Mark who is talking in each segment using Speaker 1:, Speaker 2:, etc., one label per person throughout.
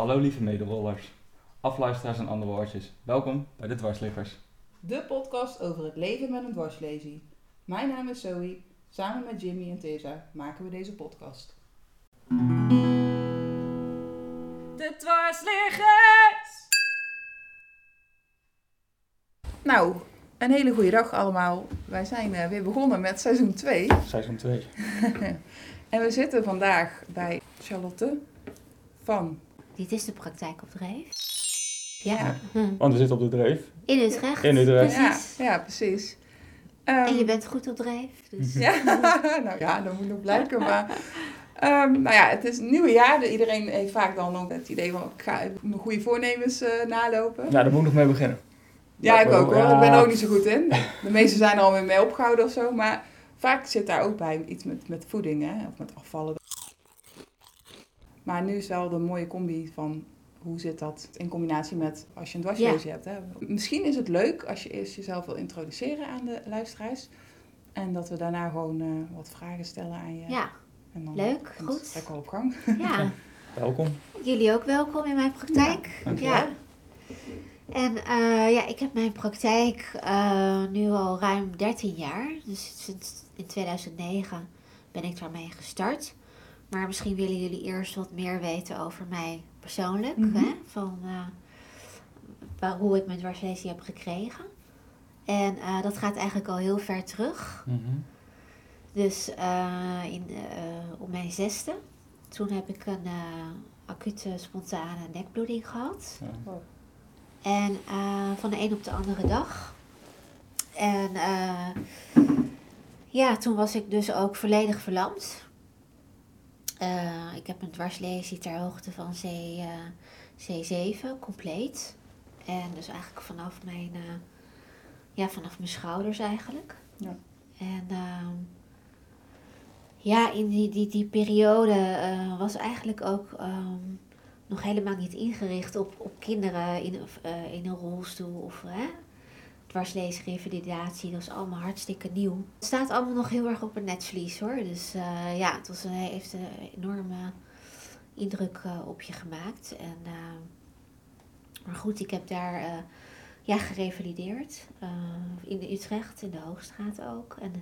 Speaker 1: Hallo lieve medewollers, afluisteraars en andere woordjes. Welkom bij de Dwarsliggers.
Speaker 2: De podcast over het leven met een dwarslesie. Mijn naam is Zoe. Samen met Jimmy en Tessa maken we deze podcast.
Speaker 3: De dwarsliggers!
Speaker 2: Nou, een hele goede dag allemaal. Wij zijn eh, weer begonnen met seizoen 2.
Speaker 1: Seizoen 2.
Speaker 2: En we zitten vandaag bij Charlotte van...
Speaker 3: Dit is de praktijk op Dreef.
Speaker 2: Ja.
Speaker 3: Ja. Hm.
Speaker 1: Want we zitten op de dreef.
Speaker 3: In Utrecht.
Speaker 1: In Utrecht.
Speaker 3: Precies.
Speaker 2: Ja, ja precies.
Speaker 3: En
Speaker 2: Ehm,
Speaker 3: je bent goed op Dreef. Dus.
Speaker 2: Ja, nou ja, dat moet nog blijken. Maar ehm, nou ja, het is een nieuwe jaar. Iedereen heeft vaak dan ook het idee van ik ga mijn goede voornemens eh, nalopen.
Speaker 1: Ja, daar moet ik nog mee beginnen.
Speaker 2: Ja, ik ook hoor.
Speaker 1: Ja.
Speaker 2: Ik ben er ook niet zo goed in. De meeste zijn er alweer mee opgehouden of zo. Maar vaak zit daar ook bij iets met, met voeding hè? of met afvallen. Maar nu is wel de mooie combi van hoe zit dat in combinatie met als je een dwarslesie hebt. Hè? Misschien is het leuk als je eerst jezelf wil introduceren aan de luisteraars. En dat we daarna gewoon eh, wat vragen stellen aan je.
Speaker 3: Ja,
Speaker 2: En dan
Speaker 3: leuk,
Speaker 2: het
Speaker 3: goed.
Speaker 2: gesprek wel op gang.
Speaker 3: ja.
Speaker 1: Welkom.
Speaker 3: Jullie ook welkom in mijn praktijk. Ja. En eh, ja, ik heb mijn praktijk eh, nu al ruim 13 jaar. Dus sinds in 2009 ben ik daarmee gestart. Maar misschien willen jullie eerst wat meer weten over mij persoonlijk.
Speaker 2: Mhm.
Speaker 3: hè? Van eh, waar- hoe ik mijn dwarslesie heb gekregen. En eh, dat gaat eigenlijk al heel ver terug.
Speaker 1: Mhm.
Speaker 3: Dus eh, in, eh, op mijn zesde, toen heb ik een eh, acute spontane nekbloeding gehad.
Speaker 1: Ja.
Speaker 3: En eh, van de een op de andere dag. En eh, ja, toen was ik dus ook volledig verlamd. Eh, ik heb een dwarslesie ter hoogte van C, eh, C7, compleet. En dus eigenlijk vanaf mijn, eh, ja, vanaf mijn schouders eigenlijk.
Speaker 2: Ja.
Speaker 3: En ehm, ja, in die, die, die periode was eigenlijk ook ehm, nog helemaal niet ingericht op, op kinderen in, in een rolstoel of hè, dwarsleesrevalidatie. Dat is allemaal hartstikke nieuw. Het staat allemaal nog heel erg op een netvlies hoor. Dus eh, ja, het was een, heeft een enorme indruk eh, op je gemaakt. En, eh, maar goed, ik heb daar ja, gerevalideerd. in Utrecht, in de Hoogstraat ook. En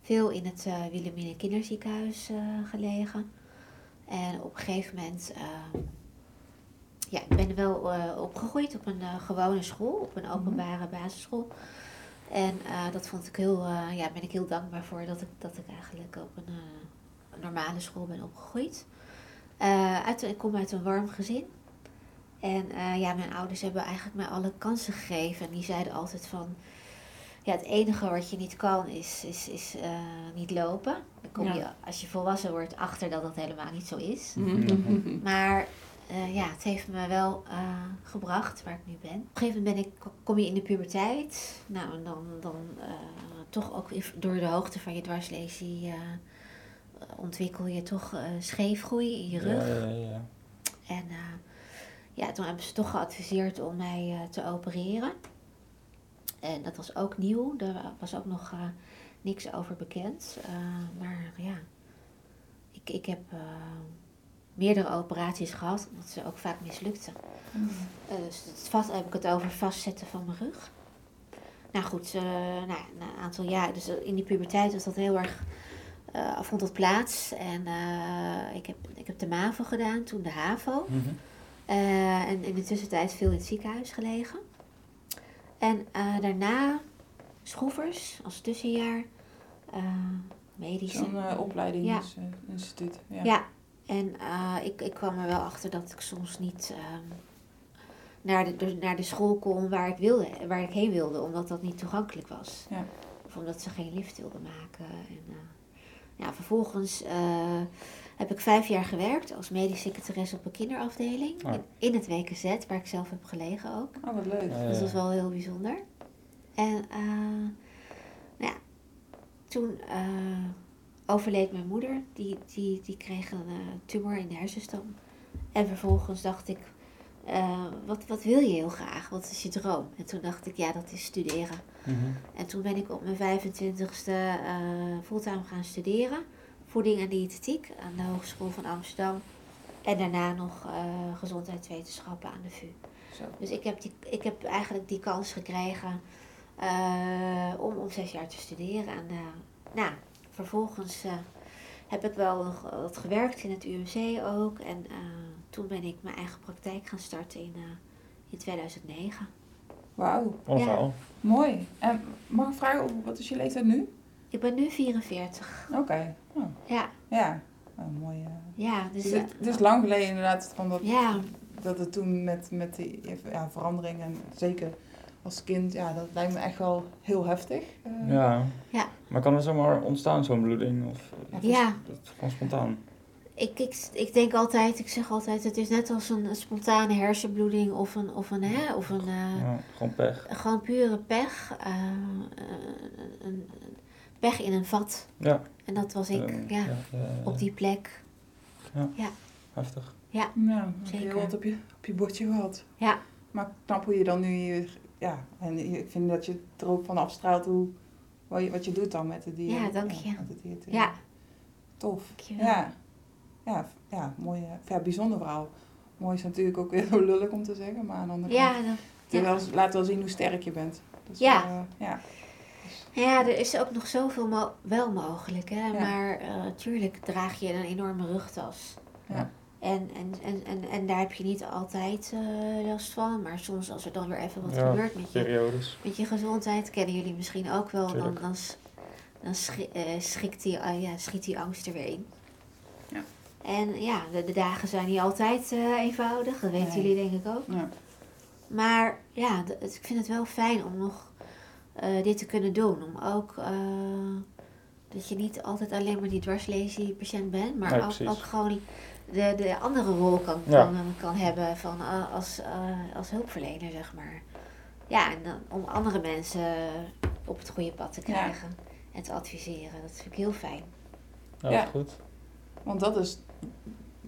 Speaker 3: veel in het uh, Kinderziekenhuis gelegen. En op een gegeven moment, ja, ik ben wel eh, opgegroeid op een eh, gewone school, op een openbare basisschool. En eh, dat vond ik heel, eh, ja, ben ik heel dankbaar voor dat ik, dat ik eigenlijk op een eh, normale school ben opgegroeid. Eh, uit, ik kom uit een warm gezin. En eh, ja, mijn ouders hebben eigenlijk mij alle kansen gegeven. En die zeiden altijd van, ja, het enige wat je niet kan is, is, is eh, niet lopen. Dan kom je, als je volwassen wordt, achter dat dat helemaal niet zo is.
Speaker 2: Mhm.
Speaker 3: Maar eh, ja, het heeft me wel eh, gebracht waar ik nu ben. Op een gegeven moment ben ik, kom je in de puberteit. Nou, en dan, dan eh, toch ook door de hoogte van je dwarslesie ontwikkel je toch scheefgroei in je rug.
Speaker 1: Ja, ja, ja.
Speaker 3: En ja, toen hebben ze toch geadviseerd om mij te opereren. En dat was ook nieuw. Daar was ook nog niks over bekend. Maar ja, ik, ik heb meerdere operaties gehad, omdat ze ook vaak mislukten. Eh, dus het vast, heb ik het over vastzetten van mijn rug. Nou goed, eh, nou, na een aantal jaar, dus in die puberteit was dat heel erg, eh vond dat plaats. En eh, ik, heb, ik heb de MAVO gedaan, toen de HAVO.
Speaker 1: Mhm.
Speaker 3: Eh, en in de tussentijd veel in het ziekenhuis gelegen. En eh, daarna schroevers als tussenjaar, eh medische.
Speaker 2: Zo'n eh, opleidingsinstituut. Ja.
Speaker 3: Ja, en eh, ik, ik kwam er wel achter dat ik soms niet ehm, naar, de, de- naar de school kon waar ik, wilde, waar ik heen wilde, omdat dat niet toegankelijk was.
Speaker 2: Ja.
Speaker 3: Of omdat ze geen lift wilden maken. En, eh, ja, vervolgens eh, heb ik vijf jaar gewerkt als medisch secretaresse op een kinderafdeling.
Speaker 1: Oh.
Speaker 3: In, in het WKZ, waar ik zelf heb gelegen ook.
Speaker 2: Oh, wat leuk.
Speaker 1: Ja,
Speaker 3: Dus dat was wel heel bijzonder. En eh, nou ja, toen eh, overleed mijn moeder. Die, die, die kreeg een eh, tumor in de hersenstam. En vervolgens dacht ik, eh, wat, wat wil je heel graag? Wat is je droom? En toen dacht ik, ja, dat is studeren.
Speaker 1: Mhm.
Speaker 3: En toen ben ik op mijn 25ste eh fulltime gaan studeren. Voeding en diëtetiek aan de Hogeschool van Amsterdam. En daarna nog gezondheidswetenschappen aan de VU.
Speaker 2: Zo.
Speaker 3: Dus ik heb, die, ik heb eigenlijk die kans gekregen om, om zes jaar te studeren. En eh, nou, vervolgens eh, heb ik wel nog wat gewerkt in het UMC ook. En eh, toen ben ik mijn eigen praktijk gaan starten in, eh, in 2009.
Speaker 2: Wauw,
Speaker 1: een
Speaker 3: Ja.
Speaker 2: mooi. En mag ik vragen, wat is je leeftijd nu?
Speaker 3: Ik ben nu 44.
Speaker 2: Oké, oh,
Speaker 3: Ja,
Speaker 2: ja. Oh, mooi. eh.
Speaker 3: ja. Dus,
Speaker 2: Dus het, het is lang geleden inderdaad van dat,
Speaker 3: ja,
Speaker 2: dat het toen met, met die ja, verandering en zeker als kind, ja, dat lijkt me echt wel heel heftig. eh.
Speaker 1: Ja.
Speaker 3: Ja.
Speaker 1: Maar kan er zomaar ontstaan, zo'n bloeding? Of
Speaker 3: ja.
Speaker 1: dat is gewoon spontaan?
Speaker 3: Ik, ik, ik denk altijd, ik zeg altijd, het is net als een, een spontane hersenbloeding of een, of een, hè, of een eh,
Speaker 1: Ja, gewoon pech.
Speaker 3: gewoon pure pech. eh, een, pech in een vat.
Speaker 1: Ja.
Speaker 3: En dat was ik,
Speaker 1: Eh,
Speaker 3: ja,
Speaker 1: ja, ja,
Speaker 3: op die plek.
Speaker 1: Heftig.
Speaker 2: Ja, dan heb je
Speaker 3: Zeker.
Speaker 2: heel wat op je, op je bordje gehad.
Speaker 3: Ja.
Speaker 2: Maar knap hoe je dan nu hier, ja, en ik vind dat je er ook van afstraalt hoe, wat je, wat je doet dan met de dier.
Speaker 3: Ja, dank je. Ja,
Speaker 2: Tof.
Speaker 3: dankjewel.
Speaker 2: Ja. Ja, ja, mooi, eh, ja, bijzonder verhaal. Mooi is natuurlijk ook weer zo lullig om te zeggen, maar aan de andere
Speaker 3: Ja,
Speaker 2: kant,
Speaker 3: dan- ja.
Speaker 2: laat wel zien hoe sterk je bent. Dus,
Speaker 3: Ja.
Speaker 2: eh, ja.
Speaker 3: ja, er is ook nog zoveel mo- wel mogelijk. Hè?
Speaker 2: Ja.
Speaker 3: Maar eh tuurlijk draag je een enorme rugtas.
Speaker 2: Ja.
Speaker 3: En, en, en, en, en daar heb je niet altijd eh, last van. Maar soms als er dan weer even wat
Speaker 1: Ja,
Speaker 3: gebeurt met je, met je gezondheid, kennen jullie misschien ook wel. Dan,
Speaker 1: Tuurlijk.
Speaker 3: dan, s- dan schi- eh, schikt die, ah ja, schiet die angst er weer in.
Speaker 2: Ja.
Speaker 3: En ja, de, de dagen zijn niet altijd eh, eenvoudig. Dat weten
Speaker 2: Nee.
Speaker 3: jullie denk ik ook.
Speaker 2: Ja.
Speaker 3: Maar ja, het- ik vind het wel fijn om nog eh, dit te kunnen doen. Om ook eh, dat je niet altijd alleen maar die dwarslesie-patiënt bent, maar
Speaker 1: Nee,
Speaker 3: ook, ook gewoon de, de andere rol kan,
Speaker 1: Ja.
Speaker 3: kan, kan hebben van, eh, als, eh, als hulpverlener, zeg maar. Ja, en dan, om andere mensen op het goede pad te
Speaker 2: Ja.
Speaker 3: krijgen en te adviseren. Dat vind ik heel fijn.
Speaker 1: Ja, goed.
Speaker 2: Want dat is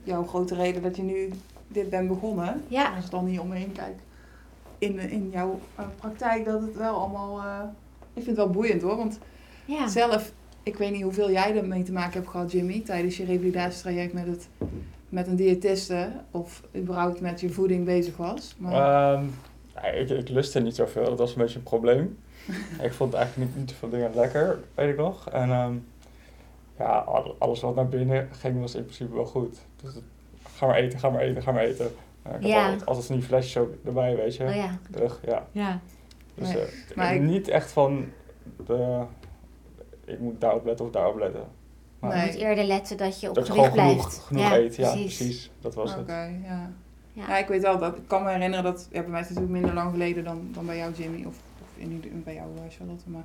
Speaker 2: jouw grote reden dat je nu dit bent begonnen.
Speaker 3: Ja.
Speaker 2: Als ik dan niet omheen kijk in, in jouw eh, praktijk, dat het wel allemaal... eh, ik vind het wel boeiend hoor, want
Speaker 3: Ja,
Speaker 2: zelf, ik weet niet hoeveel jij ermee te maken hebt gehad, Jimmy, tijdens je revalidatietraject met, het, met een diëtiste of überhaupt met je voeding bezig was. Maar,
Speaker 1: Ehm, ik, ik lustte niet zoveel, dat was een beetje een probleem. ik vond eigenlijk niet, niet zoveel dingen lekker, weet ik nog. En ehm, ja, al- alles wat naar binnen ging was in principe wel goed. Dus ga maar eten, ga maar eten, ga maar eten. Ik had
Speaker 3: Ja.
Speaker 1: altijd, altijd van die flesjes ook erbij, weet je.
Speaker 3: oh ja.
Speaker 1: Terug, ja.
Speaker 3: Ja.
Speaker 1: Dus
Speaker 2: Nee,
Speaker 1: eh,
Speaker 2: maar ik-
Speaker 1: niet echt van, de, ik moet daarop letten of daarop letten. Maar
Speaker 2: Nee.
Speaker 3: Je moet eerder letten dat je op
Speaker 1: dat
Speaker 3: gewicht blijft.
Speaker 1: genoeg, genoeg eet, ja
Speaker 3: precies.
Speaker 1: precies. Dat was
Speaker 2: Oké,
Speaker 1: het.
Speaker 2: ja.
Speaker 3: Ja.
Speaker 2: Ja, ik weet wel dat. Ik kan me herinneren dat. Ja, bij mij is het natuurlijk minder lang geleden dan, dan bij jou, Jimmy. Of, of in, ieder- bij jou, eh, Charlotte. Maar.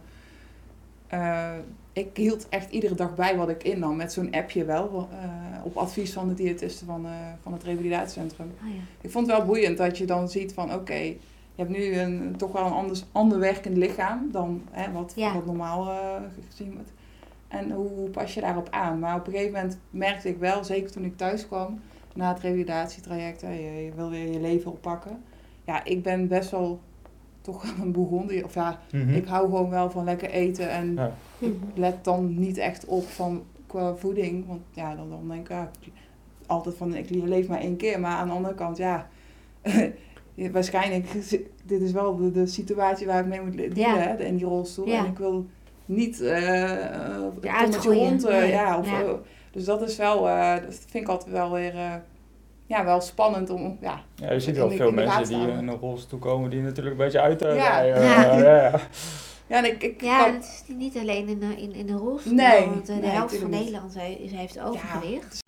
Speaker 2: eh, ik hield echt iedere dag bij wat ik innam. Met zo'n appje wel. eh, op advies van de diëtiste van, eh, van het revalidatiecentrum.
Speaker 3: Oh ja.
Speaker 2: Ik vond het wel boeiend dat je dan ziet van. Oké, je hebt nu een, toch wel een anders, ander werkend lichaam. Dan hè, wat,
Speaker 3: Ja.
Speaker 2: wat normaal eh, gezien wordt. En hoe, hoe pas je daarop aan? Maar op een gegeven moment merkte ik wel, zeker toen ik thuis kwam na het revalidatietraject, je, je wil weer je leven oppakken. Ja, ik ben best wel toch een begonnen. Of ja,
Speaker 1: Mhm.
Speaker 2: ik hou gewoon wel van lekker eten en
Speaker 1: Ja.
Speaker 2: ik let dan niet echt op van qua voeding. Want ja, dan, dan denk ik ja, altijd van ik leef maar één keer. Maar aan de andere kant, ja, je- waarschijnlijk, dit is wel de, de situatie waar ik mee moet dealen,
Speaker 3: Ja.
Speaker 2: hè, in die rolstoel.
Speaker 3: Ja.
Speaker 2: En ik wil niet eh uh, rond,
Speaker 3: Nee.
Speaker 2: ja, of,
Speaker 3: Ja.
Speaker 2: eh, dus dat is wel, eh, dat vind ik altijd wel weer, eh, ja, wel spannend om, ja,
Speaker 1: Ja, je ziet wel
Speaker 2: de-
Speaker 1: veel mensen die in een rolstoel komen die natuurlijk een beetje uit
Speaker 2: Ja.
Speaker 1: rijden.
Speaker 3: Ja.
Speaker 1: Ja, ja.
Speaker 2: ja, en ik, ik
Speaker 3: Ja,
Speaker 2: kan-
Speaker 3: het is niet alleen in de, in, in de rolstoel.
Speaker 2: Nee,
Speaker 3: want de
Speaker 2: nee,
Speaker 3: helft van. Nederland is- heeft overgewicht.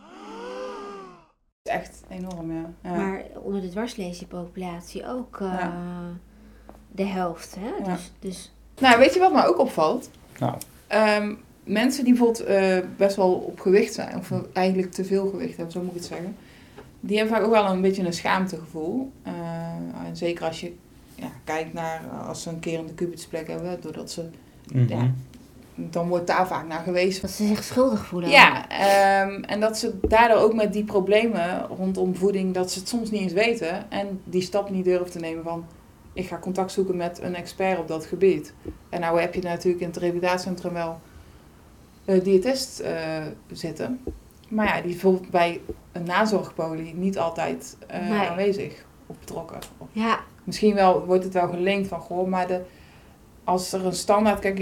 Speaker 2: is echt enorm, ja. ja.
Speaker 3: Maar onder de dwarslesiepopulatie ook eh,
Speaker 2: Ja.
Speaker 3: de helft. Hè?
Speaker 2: Ja.
Speaker 3: Dus, dus
Speaker 2: Nou, weet je wat mij ook opvalt?
Speaker 1: Nou,
Speaker 2: Ehm, mensen die bijvoorbeeld eh, best wel op gewicht zijn, of eigenlijk te veel gewicht hebben, zo moet ik het zeggen. Die hebben vaak ook wel een beetje een schaamtegevoel. Eh, en zeker als je ja, kijkt naar eh, als ze een keer in de kubitusplek hebben, doordat ze,
Speaker 1: mhm.
Speaker 2: ja, dan wordt daar vaak naar gewezen.
Speaker 3: dat ze zich schuldig voelen.
Speaker 2: Ja, ehm, en dat ze daardoor ook met die problemen rondom voeding, dat ze het soms niet eens weten en die stap niet durven te nemen van ik ga contact zoeken met een expert op dat gebied. En nou heb je natuurlijk in het revalidatiecentrum wel een diëtist eh, zitten. Maar ja, die is bijvoorbeeld bij een nazorgpolie niet altijd eh,
Speaker 3: Nee.
Speaker 2: aanwezig of betrokken.
Speaker 3: Ja,
Speaker 2: Misschien wel, wordt het wel gelinkt van, goh, maar de, als er een standaard, kijk,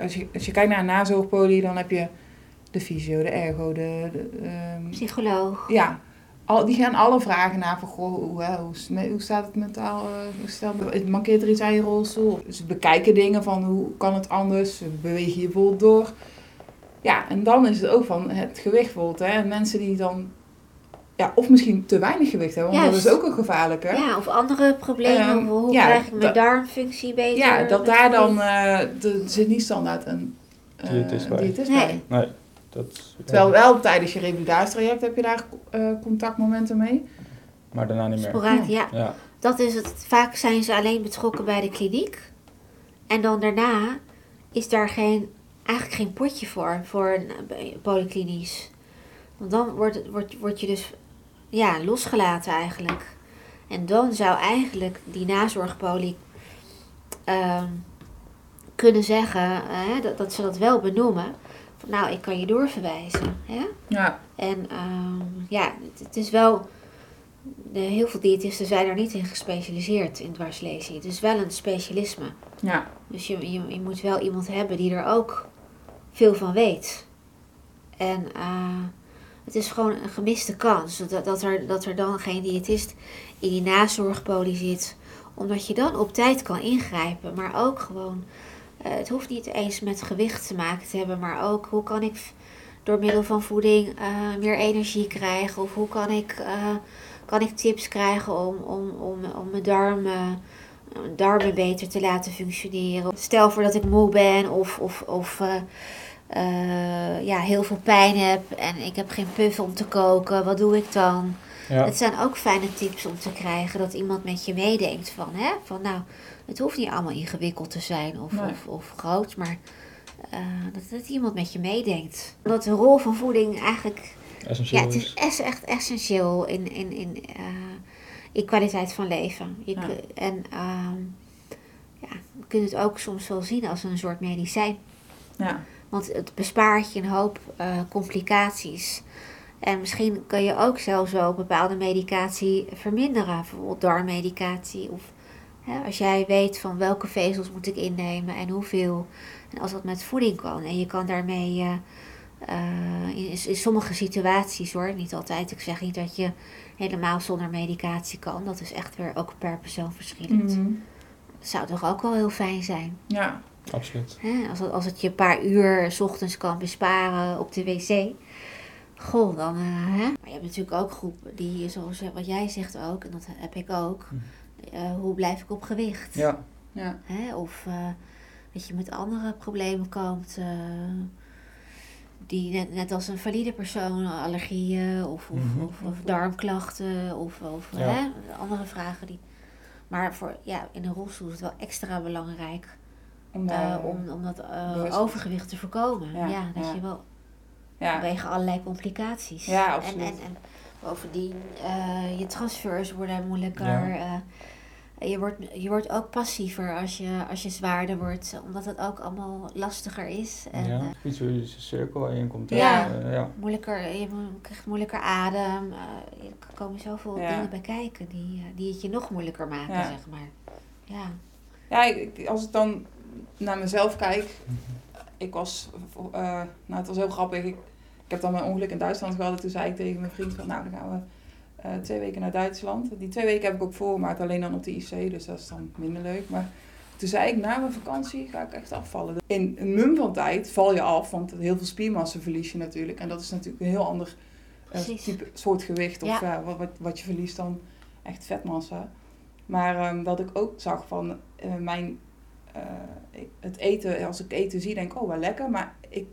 Speaker 2: als je, als je kijkt naar een nazorgpolie, dan heb je de fysio, de ergo, de, de, ehm,
Speaker 3: psycholoog.
Speaker 2: ja, al, die gaan alle vragen naar van, goh, hoe, hoe, staat het mentaal, eh, hoe het mankeert er iets aan je rolstoel? Ze bekijken dingen van, hoe kan het anders? Beweeg je je bijvoorbeeld door? Ja, en dan is het ook van het gewicht bijvoorbeeld, hè. En mensen die dan, ja, of misschien te weinig gewicht hebben, want dat is ook een gevaarlijke.
Speaker 3: Ja, of andere problemen. Of hoe
Speaker 2: ja,
Speaker 3: krijg ik mijn darmfunctie beter?
Speaker 2: Ja, dat daar dan, eh er zit niet standaard een eh,
Speaker 1: Diëtist bij.
Speaker 2: diëtist
Speaker 3: Nee.
Speaker 2: bij.
Speaker 1: Nee, dat...
Speaker 2: Terwijl wel tijdens je revalidatietraject heb je daar eh, contactmomenten mee.
Speaker 1: Maar daarna niet meer.
Speaker 3: Sporadisch, ja.
Speaker 1: Ja,
Speaker 3: Dat is het. Vaak zijn ze alleen betrokken bij de kliniek. En dan daarna is daar geen, eigenlijk geen potje voor, voor een eh, polyklinisch. Want dan wordt, het- wordt, wordt je dus ja, losgelaten eigenlijk. En dan zou eigenlijk die nazorgpolie ehm, kunnen zeggen eh, dat, dat ze dat wel benoemen. Nou, ik kan je doorverwijzen. Hè?
Speaker 2: Ja,
Speaker 3: En ehm, ja, het, het is wel. De, heel veel diëtisten zijn er niet in gespecialiseerd in dwarslesie. Het is wel een specialisme.
Speaker 2: ja,
Speaker 3: Dus je, je, je moet wel iemand hebben die er ook veel van weet. En eh, het is gewoon een gemiste kans dat, dat, er, dat er dan geen diëtist in die nazorgpolie zit. Omdat je dan op tijd kan ingrijpen. Maar ook gewoon, het hoeft niet eens met gewicht te maken te hebben. Maar ook hoe kan ik door middel van voeding eh, meer energie krijgen? Of hoe kan ik, eh, kan ik tips krijgen om, om, om, om mijn darmen darmen beter te laten functioneren. Stel voor dat ik moe ben of, of, of eh, eh, ja, heel veel pijn heb en ik heb geen puff om te koken. Wat doe ik dan?
Speaker 1: Ja.
Speaker 3: Het zijn ook fijne tips om te krijgen dat iemand met je meedenkt van, hè, van nou, het hoeft niet allemaal ingewikkeld te zijn of,
Speaker 2: Nee.
Speaker 3: of, of groot, maar eh, dat, dat iemand met je meedenkt. Dat de rol van voeding eigenlijk
Speaker 1: essentieel
Speaker 3: ja, het
Speaker 1: is.
Speaker 3: is echt essentieel in, in, in, eh, in kwaliteit van leven. Je
Speaker 2: Ja.
Speaker 3: kun- En ehm, ja, we kunnen het ook soms wel zien als een soort medicijn.
Speaker 2: ja,
Speaker 3: Want het bespaart je een hoop eh, complicaties. En misschien kun je ook zelfs wel bepaalde medicatie verminderen. Bijvoorbeeld darmmedicatie. Of hè, als jij weet van welke vezels moet ik innemen en hoeveel. En als dat met voeding kan. En je kan daarmee eh, eh, in, in sommige situaties hoor. Niet altijd. Ik zeg niet dat je helemaal zonder medicatie kan. Dat is echt weer ook per persoon verschillend.
Speaker 2: Mhm.
Speaker 3: Zou toch ook wel heel fijn zijn.
Speaker 2: ja,
Speaker 1: Absoluut.
Speaker 3: Hè, als, het, als het je een paar uur 's ochtends kan besparen op de wc. Goh, dan. eh, hè? Maar je hebt natuurlijk ook groepen die, zoals wat jij zegt ook, en dat heb ik ook. eh, hoe blijf ik op gewicht?
Speaker 1: Ja,
Speaker 2: ja,
Speaker 3: Hè? Of eh, dat je met andere problemen komt. eh, die net, net als een valide persoon, allergieën of, of,
Speaker 1: Mhm.
Speaker 3: of, of darmklachten of, of
Speaker 1: Ja.
Speaker 3: hè? andere vragen. Die, maar voor, ja, in een rolstoel is het wel extra belangrijk
Speaker 2: om
Speaker 3: eh,
Speaker 2: daar,
Speaker 3: om, om dat eh, overgewicht te voorkomen.
Speaker 2: Ja,
Speaker 3: Ja, dat
Speaker 2: ja.
Speaker 3: je wel
Speaker 2: ja,
Speaker 3: vanwege allerlei complicaties.
Speaker 2: Ja,
Speaker 3: en,
Speaker 2: absoluut.
Speaker 3: en, en bovendien, eh, je transfers worden moeilijker.
Speaker 1: Ja.
Speaker 3: eh, je, wordt, je wordt ook passiever als je, als je zwaarder wordt, omdat het ook allemaal lastiger is. En,
Speaker 1: ja.
Speaker 3: eh,
Speaker 1: Iets waar je een cirkel in komt. hè.
Speaker 3: Ja.
Speaker 1: Ja.
Speaker 3: moeilijker, je krijgt moeilijker adem. eh, er komen zoveel
Speaker 2: Ja.
Speaker 3: dingen bij kijken die, die het je nog moeilijker maken,
Speaker 2: Ja.
Speaker 3: zeg maar. Ja.
Speaker 2: ja ik, ik- als ik dan naar mezelf kijk, ik was, eh, nou het was heel grappig, ik, ik heb dan mijn ongeluk in Duitsland gehad en toen zei ik tegen mijn vriend van, nou dan gaan we eh, twee weken naar Duitsland. Die twee weken heb ik ook voorgemaakt, alleen dan op de IC, dus dat is dan minder leuk. Maar toen zei ik, na mijn vakantie ga ik echt afvallen. In een mum van tijd val je af, want heel veel spiermassa verlies je natuurlijk. En dat is natuurlijk een heel ander eh, type, soort gewicht of
Speaker 3: Ja.
Speaker 2: wat, wat, wat je verliest dan echt vetmassa. Maar ehm, dat ik ook zag van mijn, het eten, als ik eten zie, denk ik, oh wel lekker. Maar ik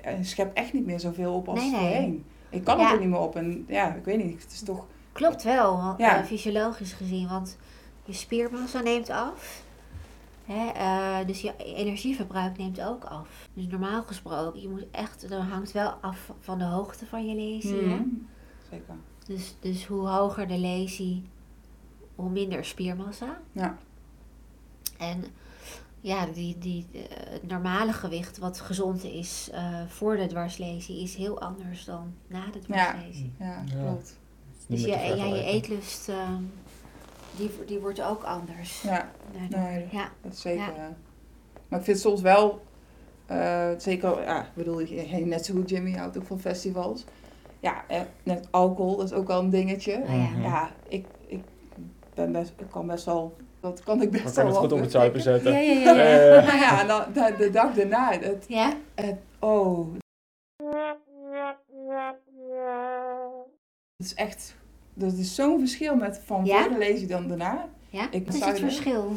Speaker 2: eh, schep echt niet meer zoveel op als
Speaker 3: Nee, nee.
Speaker 2: voorheen. Ik kan
Speaker 3: Ja.
Speaker 2: het ook niet meer op. En ja, ik weet niet, het is toch...
Speaker 3: Klopt wel,
Speaker 2: Ja.
Speaker 3: eh, fysiologisch gezien, want je spiermassa neemt af. Hè, eh, dus je energieverbruik neemt ook af. Dus normaal gesproken, je moet echt, dat hangt wel af van de hoogte van je lesie.
Speaker 2: Mhm. Zeker.
Speaker 3: Dus, dus hoe hoger de lesie, hoe minder spiermassa.
Speaker 2: Ja.
Speaker 3: En ja, die, die, eh, het normale gewicht wat gezond is eh, voor de dwarslesie is heel anders dan na de dwarslesie.
Speaker 2: Ja,
Speaker 1: Ja.
Speaker 2: klopt.
Speaker 3: Dus
Speaker 1: meer
Speaker 3: je, ja, je eetlust, ehm, die, die wordt ook anders.
Speaker 2: Ja, nee,
Speaker 3: Ja,
Speaker 2: dat is zeker.
Speaker 3: Ja.
Speaker 2: Maar ik vind soms wel, eh, zeker, ja, ik bedoel, net zo goed Jimmy houdt ook van festivals. Ja, eh, net alcohol, dat is ook wel een dingetje.
Speaker 3: Oh ja.
Speaker 2: Ja, ik, ik, ben best, ik kan best wel, dat kan ik best
Speaker 1: We
Speaker 2: wel
Speaker 1: kunnen het goed op het zuipen zetten.
Speaker 3: ja, ja. ja, ja.
Speaker 2: Nou ja, en dan, de, de dag daarna, het,
Speaker 3: Ja?
Speaker 2: het, oh. Het is echt, dat is zo'n verschil met van
Speaker 3: Ja?
Speaker 2: voor de lezing dan daarna.
Speaker 3: ja?
Speaker 2: Ik
Speaker 3: Wat is het
Speaker 2: je-
Speaker 3: verschil?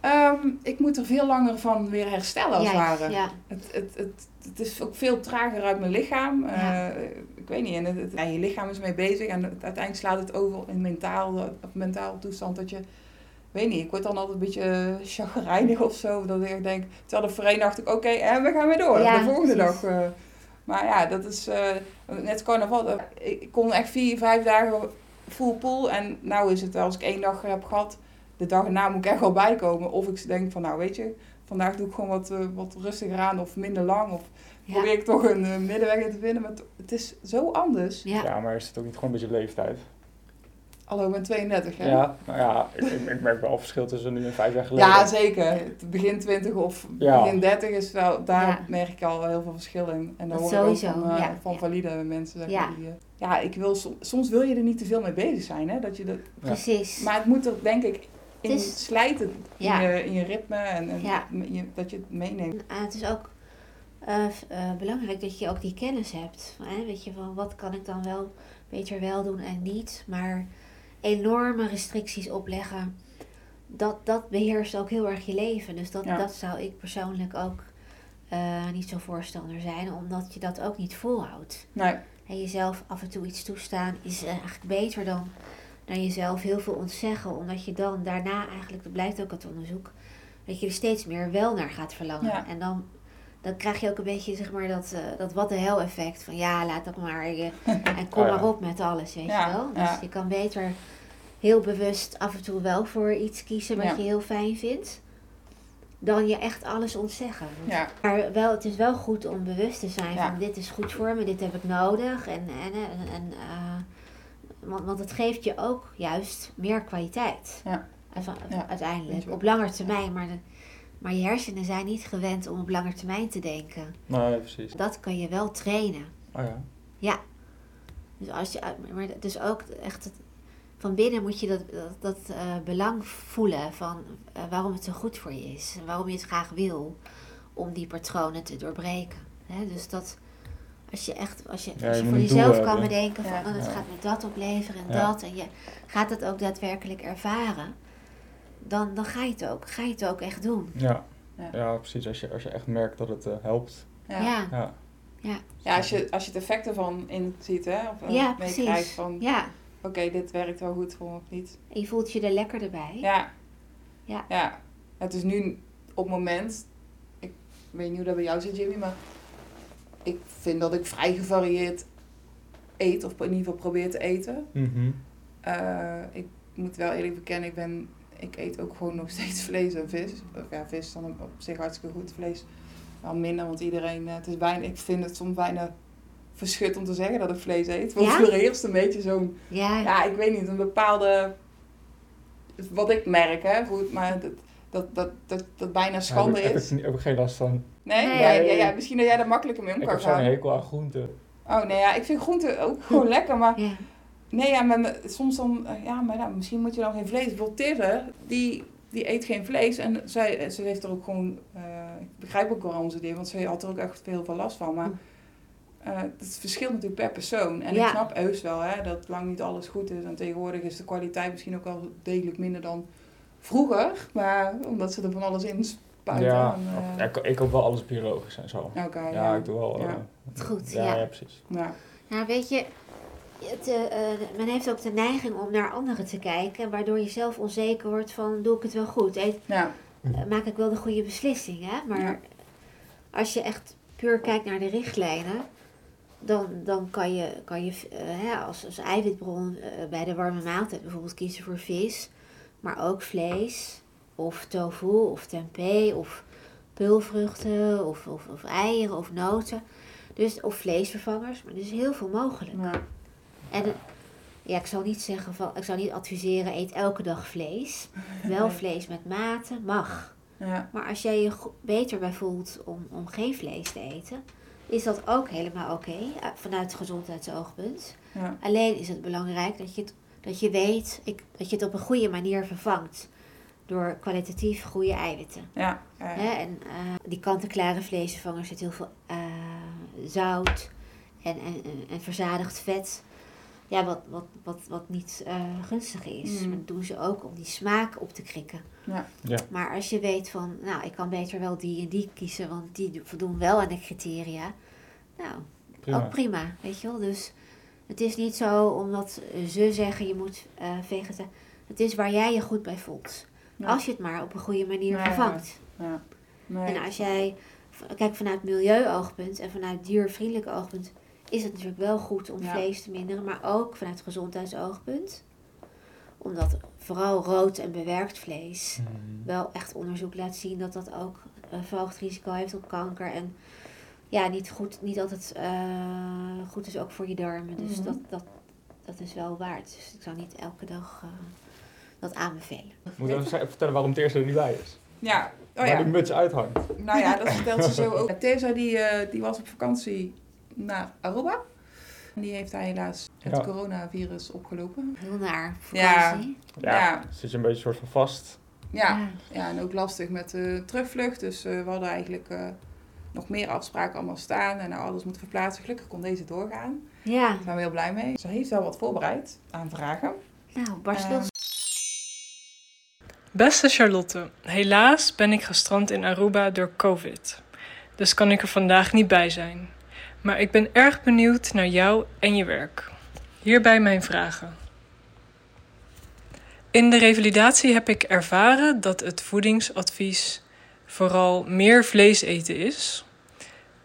Speaker 2: Ehm, ik moet er veel langer van weer herstellen als ware.
Speaker 3: ja.
Speaker 2: Het, het, het, het is ook veel trager uit mijn lichaam.
Speaker 3: Ja.
Speaker 2: Eh, ik weet niet, en het, het- ja, je lichaam is mee bezig en uiteindelijk slaat het over in mentaal, op mentaal toestand dat je, weet niet, ik word dan altijd een beetje chagrijnig of zo. Dat ik denk, terwijl de voorheen dacht ik, oké, en we gaan weer door.
Speaker 3: Ja,
Speaker 2: de volgende
Speaker 3: precies.
Speaker 2: dag. eh. maar ja, dat is eh, net carnaval. ik kon echt vier, vijf dagen full pool en nou is het, als ik één dag heb gehad, de dag erna moet ik echt wel bijkomen. Of ik denk van, nou weet je, vandaag doe ik gewoon wat, eh, wat rustiger aan of minder lang. Of
Speaker 3: Ja.
Speaker 2: probeer ik toch een eh, middenweg in te vinden. Maar het- is zo anders.
Speaker 3: Ja.
Speaker 1: ja, maar is het ook niet gewoon een beetje leeftijd?
Speaker 2: Hallo, ik ben 32 hè?
Speaker 1: Ja, nou ja, ik, ik, ik merk wel een verschil tussen nu en vijf jaar geleden.
Speaker 2: Ja, zeker. Het Begin 20 of
Speaker 1: Ja.
Speaker 2: begin 30 is wel, daar
Speaker 3: Ja.
Speaker 2: merk ik al heel veel verschil in. En dan
Speaker 3: Dat
Speaker 2: hoor ik ook
Speaker 3: sowieso,
Speaker 2: van, eh,
Speaker 3: ja.
Speaker 2: van
Speaker 3: Ja.
Speaker 2: valide mensen. Zeg maar, die, ja, ik wil, som- soms wil je er niet te veel mee bezig zijn. Hè? Dat je dat,
Speaker 3: Precies.
Speaker 2: maar het moet er denk ik in
Speaker 3: Het is-
Speaker 2: slijten in, je, in je ritme en, en
Speaker 3: Ja.
Speaker 2: je, dat je het meeneemt.
Speaker 3: En, het is ook eh, eh, belangrijk dat je ook die kennis hebt. Hè? Weet je, van wat kan ik dan wel beter wel doen en niet. Maar enorme restricties opleggen, dat, dat beheerst ook heel erg je leven. Dus dat,
Speaker 2: Ja.
Speaker 3: dat zou ik persoonlijk ook eh, niet zo voorstander zijn, omdat je dat ook niet volhoudt.
Speaker 2: Nee,
Speaker 3: En jezelf af en toe iets toestaan is eigenlijk beter dan, dan jezelf heel veel ontzeggen. Omdat je dan daarna eigenlijk, dat blijkt ook uit onderzoek, dat je er steeds meer wel naar gaat verlangen.
Speaker 2: Ja.
Speaker 3: En dan, dan krijg je ook een beetje zeg maar dat, eh, dat wat de hel effect van ja, laat dat maar. eh, en kom
Speaker 1: Oh ja.
Speaker 3: maar op met alles, weet
Speaker 2: Ja,
Speaker 3: je wel. Dus
Speaker 2: ja.
Speaker 3: je kan beter heel bewust af en toe wel voor iets kiezen wat
Speaker 2: Ja.
Speaker 3: je heel fijn vindt. Dan je echt alles ontzeggen. Maar wel, het is wel goed om bewust te zijn
Speaker 2: Ja.
Speaker 3: van dit is goed voor me, dit heb ik nodig. En, en, en, en, eh, want, want het geeft je ook juist meer kwaliteit.
Speaker 2: Ja.
Speaker 3: Uite-
Speaker 2: Ja.
Speaker 3: Uiteindelijk, op langer termijn. Maar, de, maar je hersenen zijn niet gewend om op lange termijn te denken.
Speaker 1: Nee, precies.
Speaker 3: Dat kan je wel trainen.
Speaker 1: Oh ja.
Speaker 3: Dus, als je, maar dus ook echt het, van binnen moet je dat, dat, dat eh, belang voelen van eh, waarom het zo goed voor je is. En waarom je het graag wil om die patronen te doorbreken. Hè? Dus dat als je echt, als je,
Speaker 1: Ja,
Speaker 3: als
Speaker 1: je
Speaker 3: voor jezelf kan
Speaker 1: hebben.
Speaker 3: bedenken van
Speaker 2: Ja.
Speaker 3: oh, het
Speaker 1: Ja.
Speaker 3: gaat me dat opleveren en
Speaker 1: Ja.
Speaker 3: dat. En je gaat het ook daadwerkelijk ervaren. Dan, dan ga je het ook. Ga je het ook echt doen.
Speaker 1: Ja.
Speaker 2: Ja.
Speaker 1: Ja, precies. Als je, als je echt merkt dat het eh, helpt.
Speaker 2: ja.
Speaker 3: Ja,
Speaker 1: Ja.
Speaker 2: Ja, als je, als je het effect ervan in ziet, hè, of eh,
Speaker 3: ja,
Speaker 2: meekrijgt
Speaker 3: precies.
Speaker 2: van,
Speaker 3: Ja,
Speaker 2: oké, dit werkt wel goed voor me of niet.
Speaker 3: en je voelt je er lekker bij.
Speaker 2: Ja.
Speaker 3: Ja.
Speaker 2: ja. Het is nu op het moment, ik weet niet hoe dat bij jou zit, Jimmy, maar ik vind dat ik vrij gevarieerd eet, of in ieder geval probeer te eten.
Speaker 1: Mhm.
Speaker 2: Eh, ik moet wel eerlijk bekennen, ik, ben, ik eet ook gewoon nog steeds vlees en vis. Of ja, vis is dan op zich hartstikke goed. Vlees wel minder, want iedereen, eh, het is bijna, ik vind het soms bijna verschut om te zeggen dat ik vlees eet. Want
Speaker 3: Ja?
Speaker 2: er heerst een beetje zo'n
Speaker 3: Ja,
Speaker 2: ja, ik weet niet, een bepaalde. Wat ik merk, hè, goed, maar dat, dat, dat, dat, dat bijna schande
Speaker 1: heb ik,
Speaker 2: is.
Speaker 1: Heb ik, heb ik geen last van.
Speaker 2: Nee?
Speaker 3: Nee.
Speaker 2: Ja, ja, ja, misschien dat jij daar makkelijker mee om
Speaker 1: Ik
Speaker 2: kan
Speaker 1: heb zo'n
Speaker 2: gaan.
Speaker 1: hekel aan groenten.
Speaker 2: Oh nee, ja, ik vind groenten ook gewoon lekker, maar
Speaker 3: ja.
Speaker 2: nee, ja, maar soms dan, eh, ja, maar nou, misschien moet je dan geen vlees. Bijvoorbeeld Tirre, die, die eet geen vlees en zij, ze heeft er ook gewoon, eh, ik begrijp ook waarom ze die, want ze had er ook echt veel van last van, maar. eh, het verschilt natuurlijk per persoon. En
Speaker 3: Ja.
Speaker 2: ik snap heus wel hè, dat lang niet alles goed is. En tegenwoordig is de kwaliteit misschien ook wel degelijk minder dan vroeger. Maar omdat ze er van alles in spuiten.
Speaker 1: Ja,
Speaker 2: eh,
Speaker 1: ik, ik koop wel alles biologisch en zo.
Speaker 2: Oké,
Speaker 1: Ja,
Speaker 2: ja.
Speaker 1: ik doe wel.
Speaker 2: Ja.
Speaker 1: eh,
Speaker 3: Goed,
Speaker 1: ja,
Speaker 3: ja.
Speaker 1: ja, precies.
Speaker 2: Ja.
Speaker 3: Nou, weet je, het, eh, eh, men heeft ook de neiging om naar anderen te kijken, waardoor je zelf onzeker wordt van, doe ik het wel goed? Eet,
Speaker 2: Ja.
Speaker 3: eh, maak ik wel de goede beslissing, hè? Maar
Speaker 2: Ja.
Speaker 3: als je echt puur kijkt naar de richtlijnen, dan, dan kan je, kan je eh, hè, als, als eiwitbron eh, bij de warme maaltijd bijvoorbeeld kiezen voor vis, maar ook vlees, of tofu of tempeh of pulvruchten of, of, of eieren of noten. Dus, of vleesvervangers, maar er is heel veel mogelijk.
Speaker 2: Ja.
Speaker 3: En ja, ik zou niet zeggen van, ik zou niet adviseren eet elke dag vlees. Wel vlees met mate, mag.
Speaker 2: Ja.
Speaker 3: Maar als jij je beter bij voelt om, om geen vlees te eten, is dat ook helemaal oké eh, vanuit gezondheidsoogpunt.
Speaker 2: Ja.
Speaker 3: Alleen is het belangrijk dat je, het, dat je weet ik, dat je het op een goede manier vervangt. Door kwalitatief goede eiwitten.
Speaker 2: Ja. Ja.
Speaker 3: Hè? En eh, die kant-en-klare vleesvervangers zit heel veel eh, zout en, en, en, verzadigd vet. Ja, wat, wat, wat, wat niet eh, gunstig is.
Speaker 2: Mm.
Speaker 3: Maar dat doen ze ook om die smaak op te krikken.
Speaker 2: Ja.
Speaker 1: Ja.
Speaker 3: Maar als je weet van, nou, ik kan beter wel die en die kiezen, want die voldoen wel aan de criteria. Nou,
Speaker 1: Prima.
Speaker 3: ook prima, weet je wel. Dus het is niet zo omdat ze zeggen je moet eh vegetarisch. Het is waar jij je goed bij voelt.
Speaker 2: Ja.
Speaker 3: Als je het maar op een goede manier vervangt.
Speaker 2: Ja. Nee.
Speaker 3: En als jij, kijk vanuit milieuoogpunt en vanuit diervriendelijk oogpunt, is het natuurlijk wel goed om
Speaker 2: Ja.
Speaker 3: vlees te minderen, maar ook vanuit gezondheidsoogpunt. Omdat vooral rood en bewerkt vlees
Speaker 1: Mhm.
Speaker 3: wel echt onderzoek laat zien dat dat ook een verhoogd risico heeft op kanker. En ja, niet, goed, niet altijd eh, goed is ook voor je darmen. Dus
Speaker 2: Mhm.
Speaker 3: dat, dat, dat is wel waard. Dus ik zou niet elke dag eh, dat aanbevelen.
Speaker 1: Moet je even vertellen waarom Teersa er niet bij is?
Speaker 2: Ja. Oh
Speaker 1: Waar
Speaker 2: ja.
Speaker 1: die muts uithangt.
Speaker 2: Nou ja, dat vertelt ze zo ook. Tessa die, eh, die was op vakantie naar Aruba. En die heeft daar helaas het
Speaker 1: Ja.
Speaker 2: coronavirus opgelopen.
Speaker 3: Heel naar
Speaker 2: Ja.
Speaker 3: vakantie.
Speaker 1: Ja,
Speaker 2: Ja.
Speaker 1: zit je een beetje soort van vast.
Speaker 2: Ja, ja en ook lastig met de terugvlucht. Dus eh, we hadden eigenlijk eh, nog meer afspraken allemaal staan. En nou, alles moeten verplaatsen. Gelukkig kon deze doorgaan.
Speaker 3: Ja,
Speaker 2: Daar zijn we heel blij mee. Ze heeft wel wat voorbereid aan vragen.
Speaker 3: nou, barst.
Speaker 4: Beste Charlotte, helaas ben ik gestrand in Aruba door COVID. Dus kan ik er vandaag niet bij zijn. Maar ik ben erg benieuwd naar jou en je werk. Hierbij mijn vragen. In de revalidatie heb ik ervaren dat het voedingsadvies vooral meer vlees eten is.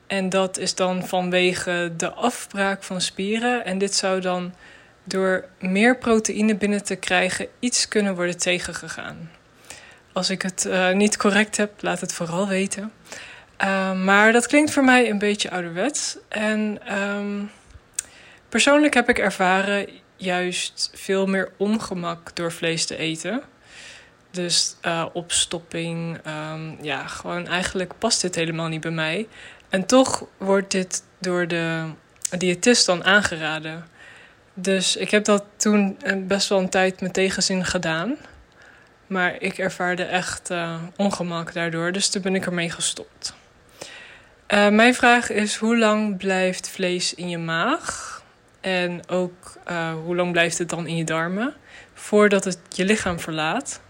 Speaker 4: En dat is dan vanwege de afbraak van spieren. En dit zou dan door meer proteïne binnen te krijgen iets kunnen worden tegengegaan. Als ik het eh, niet correct heb, laat het vooral weten. Uh, maar dat klinkt voor mij een beetje ouderwets. En um, persoonlijk heb ik ervaren juist veel meer ongemak door vlees te eten. Dus uh, opstopping, um, ja, gewoon eigenlijk past dit helemaal niet bij mij. En toch wordt dit door de diëtist dan aangeraden. Dus ik heb dat toen best wel een tijd met tegenzin gedaan. Maar ik ervaarde echt uh, ongemak daardoor, dus toen ben ik ermee gestopt. Uh, mijn vraag is: hoe lang blijft vlees in je maag? En ook uh, hoe lang blijft het dan in je darmen voordat het je lichaam verlaat?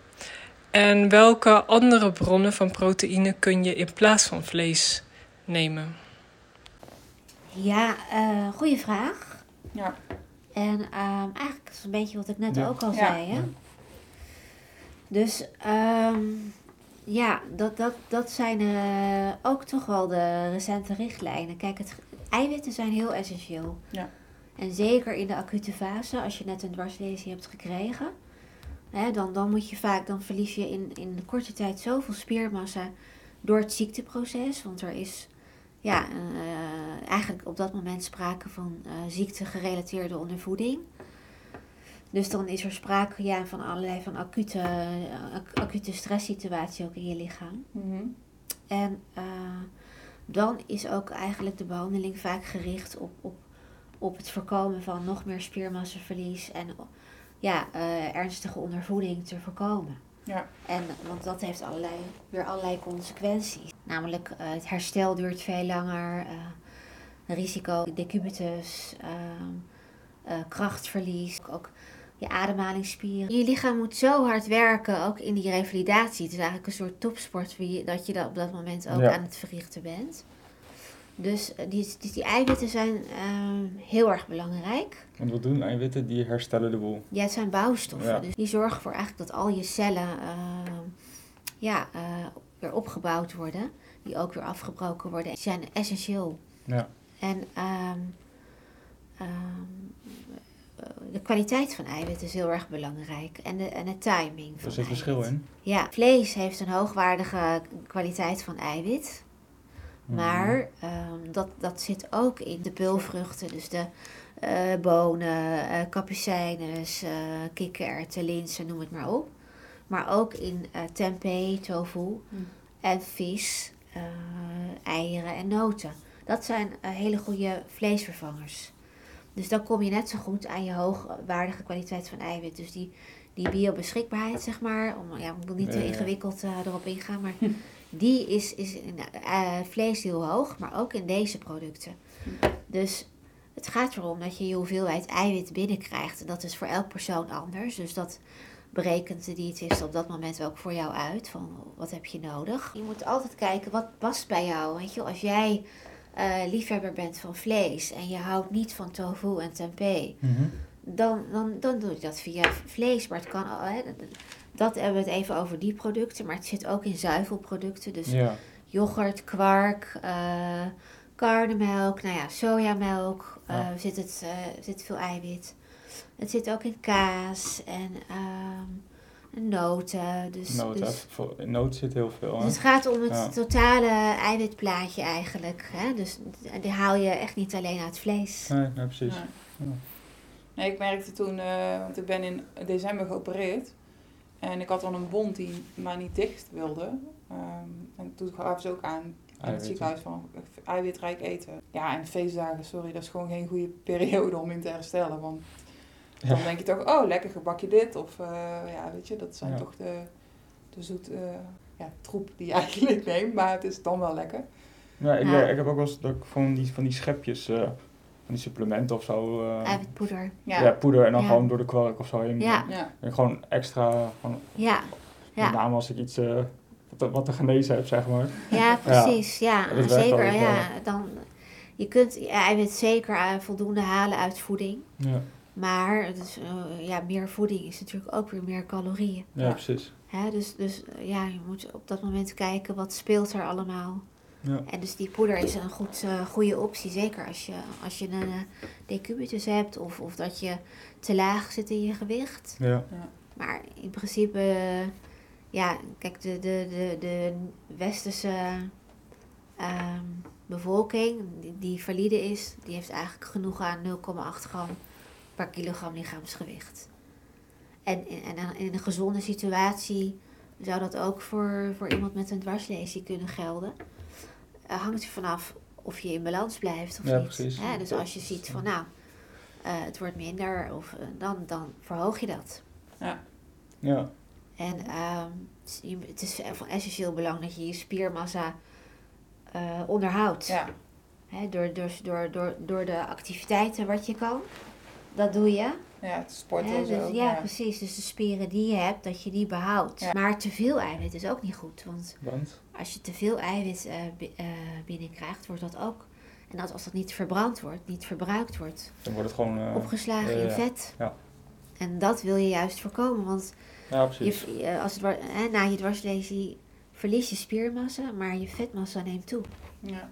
Speaker 4: En welke andere bronnen van proteïne kun je in plaats van vlees nemen?
Speaker 3: Ja, uh, goede vraag.
Speaker 2: Ja.
Speaker 3: En um, eigenlijk is het een beetje wat ik net
Speaker 1: Ja.
Speaker 3: ook al
Speaker 2: Ja.
Speaker 3: zei. Hè? Dus um, ja, dat, dat, dat zijn uh, ook toch wel de recente richtlijnen. Kijk, het, eiwitten zijn heel essentieel.
Speaker 2: Ja.
Speaker 3: En zeker in de acute fase, als je net een dwarslesie hebt gekregen, hè, dan, dan moet je vaak, dan verlies je in, in korte tijd zoveel spiermassa door het ziekteproces. Want er is ja, uh, eigenlijk op dat moment sprake van uh, ziekte-gerelateerde ondervoeding. Dus dan is er sprake ja, van allerlei van acute, uh, acute stresssituatie ook in je lichaam.
Speaker 2: Mm -hmm.
Speaker 3: En uh, dan is ook eigenlijk de behandeling vaak gericht op, op, op het voorkomen van nog meer spiermassaverlies en ja, uh, ernstige ondervoeding te voorkomen.
Speaker 2: Ja.
Speaker 3: En, want dat heeft allerlei, weer allerlei consequenties. Namelijk uh, het herstel duurt veel langer, risico decubitus, krachtverlies, ook je ademhalingsspieren. Je lichaam moet zo hard werken, ook in die revalidatie. Het is eigenlijk een soort topsport dat je dat op dat moment ook
Speaker 1: Ja.
Speaker 3: aan het verrichten bent. Dus die, die, die eiwitten zijn heel erg belangrijk.
Speaker 1: Want wat doen eiwitten? Die herstellen de boel.
Speaker 3: Ja, het zijn bouwstoffen.
Speaker 1: Ja.
Speaker 3: Dus die zorgen voor eigenlijk dat al je cellen uh, ja, uh, weer opgebouwd worden. Die ook weer afgebroken worden. Die zijn essentieel.
Speaker 1: Ja.
Speaker 3: En um, um, de kwaliteit van eiwit is heel erg belangrijk. En de, en de timing
Speaker 1: Er zit verschil
Speaker 3: eiwit.
Speaker 1: in.
Speaker 3: Ja, vlees heeft een hoogwaardige kwaliteit van eiwit.
Speaker 1: Mhm.
Speaker 3: Maar ehm, dat, dat zit ook in de peulvruchten. Dus de eh, bonen, eh kapucijnes, eh kikkererwten, linzen, noem het maar op. Maar ook in eh tempeh, tofu
Speaker 2: Hm.
Speaker 3: en vis, eh, eieren en noten. Dat zijn eh, hele goede vleesvervangers. Dus dan kom je net zo goed aan je hoogwaardige kwaliteit van eiwit. Dus die, die biobeschikbaarheid, zeg maar. Om, ja, ik wil niet te ingewikkeld eh, erop ingaan, maar die is, is in eh, vlees heel hoog, maar ook in deze producten. Dus het gaat erom dat je je hoeveelheid eiwit binnenkrijgt. En dat is voor elk persoon anders. Dus dat berekent de diëtist op dat moment ook voor jou uit. Van wat heb je nodig? Je moet altijd kijken wat past bij jou. Weet je, als jij eh, liefhebber bent van vlees en je houdt niet van tofu en tempeh,
Speaker 1: Mhm.
Speaker 3: dan, dan, dan doe ik dat via vlees. Maar het kan, al, hè, dat- hebben we het even over die producten, maar het zit ook in zuivelproducten. Dus
Speaker 1: Ja.
Speaker 3: yoghurt, kwark, eh karnemelk, nou ja, sojamelk,
Speaker 1: Ja.
Speaker 3: zit, het, zit veel eiwit. Het zit ook in kaas en ehm, noten. Dus,
Speaker 1: Noot,
Speaker 3: dus,
Speaker 1: in noot zit heel veel.
Speaker 3: dus
Speaker 1: Hè?
Speaker 3: het gaat om het
Speaker 1: Ja.
Speaker 3: totale eiwitplaatje eigenlijk. Hè? Dus die haal je echt niet alleen uit vlees.
Speaker 1: Nee, nee, precies.
Speaker 2: Ja.
Speaker 1: Ja.
Speaker 2: Nee, ik merkte toen, eh, want ik ben in december geopereerd. En ik had dan een wond die maar niet dicht wilde. Ehm, en toen gaven ze ook aan in het ziekenhuis van eiwitrijk eten. Ja, en feestdagen, sorry, dat is gewoon geen goede periode om in te herstellen. Want dan
Speaker 1: Ja.
Speaker 2: denk je toch, oh, lekker gebakje dit. Of eh, ja, weet je, dat zijn
Speaker 1: Ja.
Speaker 2: toch de, de zoet eh, ja, troep die je eigenlijk neemt. Maar het is dan wel lekker.
Speaker 1: Ja, ik,
Speaker 3: Ja.
Speaker 1: ik heb ook wel eens dat ik van die, van die schepjes, eh, van die supplementen of zo. eh,
Speaker 3: Eiwitpoeder.
Speaker 2: Ja,
Speaker 1: ja. poeder en dan
Speaker 3: Ja.
Speaker 1: gewoon door de kwark of zo heen.
Speaker 3: Ja.
Speaker 2: ja.
Speaker 1: En gewoon extra, gewoon,
Speaker 3: Ja,
Speaker 1: met
Speaker 3: ja.
Speaker 1: name als ik iets eh, wat, te- wat te genezen heb, zeg maar.
Speaker 3: ja precies. Ja, zeker. Ja, dan, je kunt eiwit zeker eh, voldoende halen uit voeding.
Speaker 1: Ja,
Speaker 3: Maar het is, eh, ja, meer voeding is natuurlijk ook weer meer calorieën.
Speaker 1: ja,
Speaker 2: Ja.
Speaker 1: precies.
Speaker 3: Hè? Dus, dus eh, ja, je moet op dat moment kijken wat speelt er allemaal.
Speaker 1: Ja.
Speaker 3: En dus die poeder is een goed, eh, goede optie. Zeker als je, als je een eh, decubitus hebt of, of dat je te laag zit in je gewicht.
Speaker 1: Ja.
Speaker 3: Maar in principe, ja, kijk, de, de, de, de westerse ehm, bevolking die, die valide is, die heeft eigenlijk genoeg aan 0,8 gram per kilogram lichaamsgewicht. En, in- en dan in een gezonde situatie zou dat ook voor, voor iemand met een dwarslesie kunnen gelden. Eh, hangt er vanaf of je in balans blijft of
Speaker 1: Ja,
Speaker 3: niet.
Speaker 1: precies.
Speaker 3: Hè, dus als je ziet van nou, eh, het wordt minder, of, eh, dan, dan verhoog je dat.
Speaker 1: Ja.
Speaker 3: En ehm, het is van essentieel belang dat je je spiermassa eh, onderhoudt.
Speaker 2: ja.
Speaker 3: Hè, door, door, door, door, door de activiteiten wat je kan. Dat doe je.
Speaker 2: Ja, het sporten
Speaker 3: Hè,
Speaker 2: en zo.
Speaker 3: dus, ja, precies. Dus de spieren die je hebt, dat je die behoudt.
Speaker 2: Ja.
Speaker 3: Maar te veel eiwit is ook niet goed. Want
Speaker 1: Want?
Speaker 3: als je te veel eiwit eh, eh, binnenkrijgt, wordt dat ook... En dat als dat niet verbrand wordt, niet verbruikt wordt,
Speaker 1: Dan wordt het gewoon... eh,
Speaker 3: opgeslagen
Speaker 1: ja,
Speaker 3: in
Speaker 1: ja.
Speaker 3: vet.
Speaker 1: Ja.
Speaker 3: En dat wil je juist voorkomen. Want
Speaker 1: ja, precies.
Speaker 3: je, als het, na je dwarslesie verlies je spiermassa, maar je vetmassa neemt toe.
Speaker 2: Ja.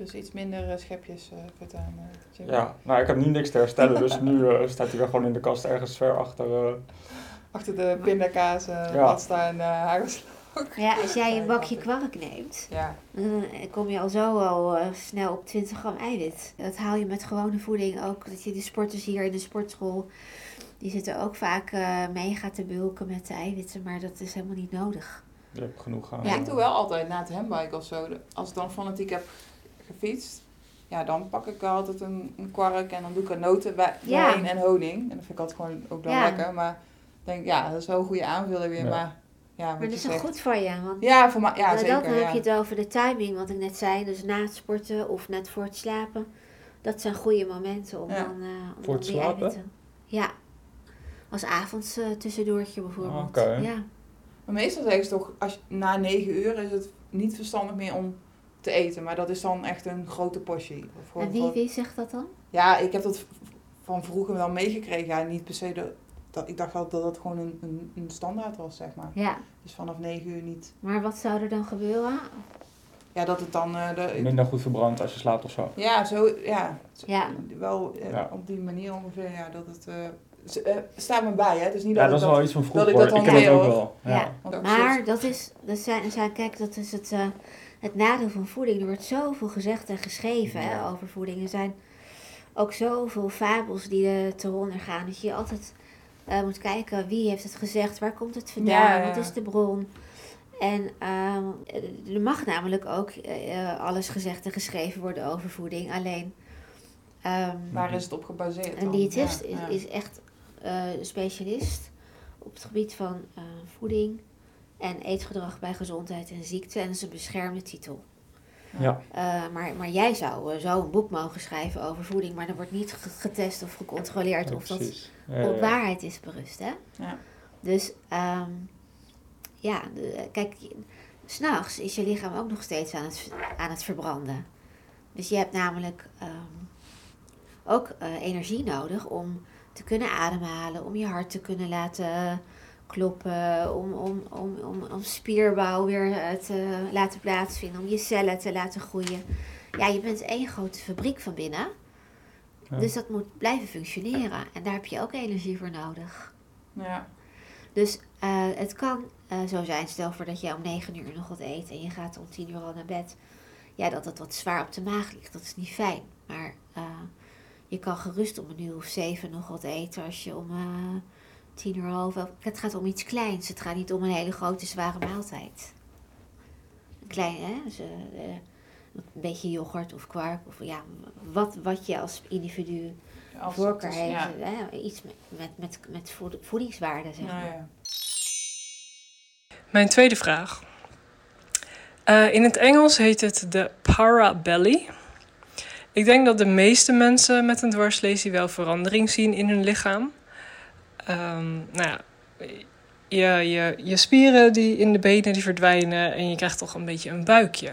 Speaker 2: Dus iets minder eh, schepjes eh vet aan. eh.
Speaker 1: Ja, nou ik heb nu niks te herstellen, dus nu eh, staat hij weer gewoon in de kast ergens ver achter. eh,
Speaker 2: Achter de pindakaas, eh
Speaker 1: Ja.
Speaker 2: pasta en eh hagels.
Speaker 3: Ja, als jij een bakje kwark neemt,
Speaker 2: Ja,
Speaker 3: dan eh, kom je al zo al eh, snel op 20 gram eiwit. Dat haal je met gewone voeding ook. Dat je de sporters hier in de sportschool, die zitten ook vaak eh mega te bulken met de eiwitten, maar dat is helemaal niet nodig.
Speaker 1: je hebt genoeg aan.
Speaker 2: Ja,
Speaker 1: eh,
Speaker 2: ik doe wel altijd na het handbike of zo. Als ik dan fanatiek heb gefietst, ja, dan pak ik altijd een, een kwark en dan doe ik er noten bij
Speaker 3: Ja.
Speaker 2: en honing. En dat vind ik altijd gewoon ook wel
Speaker 3: Ja.
Speaker 2: lekker. Maar ik denk, ja, dat is wel een goede aanvulling weer.
Speaker 1: Ja.
Speaker 2: Maar ja,
Speaker 3: Maar dat is wel
Speaker 2: zegt.
Speaker 3: goed voor je, want
Speaker 2: Ja, voor mij, ja,
Speaker 3: Nou,
Speaker 2: zeker.
Speaker 3: dat dan
Speaker 2: ja.
Speaker 3: heb je het over de timing, wat ik net zei. Dus na het sporten of net voor het slapen. Dat zijn goede momenten om
Speaker 2: Ja.
Speaker 3: dan, eh om
Speaker 1: Voor het slapen?
Speaker 3: eiwitten- Ja. Als avonds eh, tussendoortje bijvoorbeeld.
Speaker 1: Oké.
Speaker 3: Ja.
Speaker 2: Maar meestal zeggen ze toch, als na negen uur is het niet verstandig meer om te eten. Maar dat is dan echt een grote portie. Of
Speaker 3: En wie, wie zegt dat dan?
Speaker 2: Ja, ik heb dat van vroeger wel meegekregen. Ja, niet per se dat, dat ik dacht dat dat gewoon een, een, een standaard was, zeg maar.
Speaker 3: Ja.
Speaker 2: Dus vanaf negen uur niet.
Speaker 3: Maar wat zou er dan gebeuren?
Speaker 2: ja, dat het dan... eh, de,
Speaker 1: Minder goed verbrandt als je slaapt of zo.
Speaker 2: ja, zo, ja,
Speaker 3: Ja.
Speaker 2: wel eh,
Speaker 1: Ja.
Speaker 2: op die manier ongeveer, ja, dat het... eh, eh, staat me bij, hè. Het is niet
Speaker 1: Ja,
Speaker 2: dat,
Speaker 1: dat is
Speaker 2: ik
Speaker 1: wel iets van
Speaker 2: dat
Speaker 1: vroeger.
Speaker 2: ik dat.
Speaker 1: Ik ken het
Speaker 2: hanteer,
Speaker 1: ook wel. Ja.
Speaker 3: Ja. Maar dat is, dat zijn, zijn, kijk, dat is het, eh, het nadeel van voeding. Er wordt zoveel gezegd en geschreven hè, over voeding. Er zijn ook zoveel fabels die er te ondergaan. Dat je altijd eh, moet kijken wie heeft het gezegd, waar komt het vandaan,
Speaker 2: Ja, ja,
Speaker 3: wat is de bron. En ehm, er mag namelijk ook eh, alles gezegd en geschreven worden over voeding. Alleen ehm,
Speaker 2: Waar is het op gebaseerd
Speaker 3: een diëtist
Speaker 2: Ja,
Speaker 3: is, is echt eh, specialist op het gebied van eh, voeding en eetgedrag bij gezondheid en ziekte. En dat is een beschermde titel.
Speaker 1: Ja.
Speaker 3: Eh, maar, maar jij zou eh, zo een boek mogen schrijven over voeding, maar er wordt niet ge- getest of gecontroleerd
Speaker 1: Ja,
Speaker 3: of dat.
Speaker 1: Ja,
Speaker 3: op
Speaker 1: ja.
Speaker 3: waarheid is berust. Hè?
Speaker 2: Ja.
Speaker 3: Dus ehm, ja, de, kijk, s'nachts is je lichaam ook nog steeds aan het, aan het verbranden. Dus je hebt namelijk ehm, ook eh, energie nodig om te kunnen ademhalen, om je hart te kunnen laten kloppen, om, om, om, om, om spierbouw weer eh, te laten plaatsvinden, om je cellen te laten groeien. Ja, je bent één grote fabriek van binnen.
Speaker 1: Ja.
Speaker 3: Dus dat moet blijven functioneren. En daar heb je ook energie voor nodig.
Speaker 2: Ja.
Speaker 3: Dus eh, het kan eh, zo zijn, stel voor dat jij om 9 uur nog wat eet en je gaat om 10 uur al naar bed. Ja, dat het wat zwaar op de maag ligt, dat is niet fijn. Maar eh, je kan gerust om een uur of zeven nog wat eten als je om eh, tien uur half. elf- Het gaat om iets kleins, het gaat niet om een hele grote zware maaltijd. Een klein, hè? Dus, eh, eh, een beetje yoghurt of kwark of ja, wat, wat je als individu
Speaker 2: Als
Speaker 3: voorkeur heeft.
Speaker 2: Ja.
Speaker 3: Hè? Iets met, met, met, met voed- voedingswaarde, zeg maar.
Speaker 2: Ja, ja.
Speaker 4: Mijn tweede vraag. Eh, in het Engels heet het de parabelly. Ik denk dat de meeste mensen met een dwarslesie wel verandering zien in hun lichaam. Ehm, nou ja, je, je, spieren die in de benen die verdwijnen en je krijgt toch een beetje een buikje.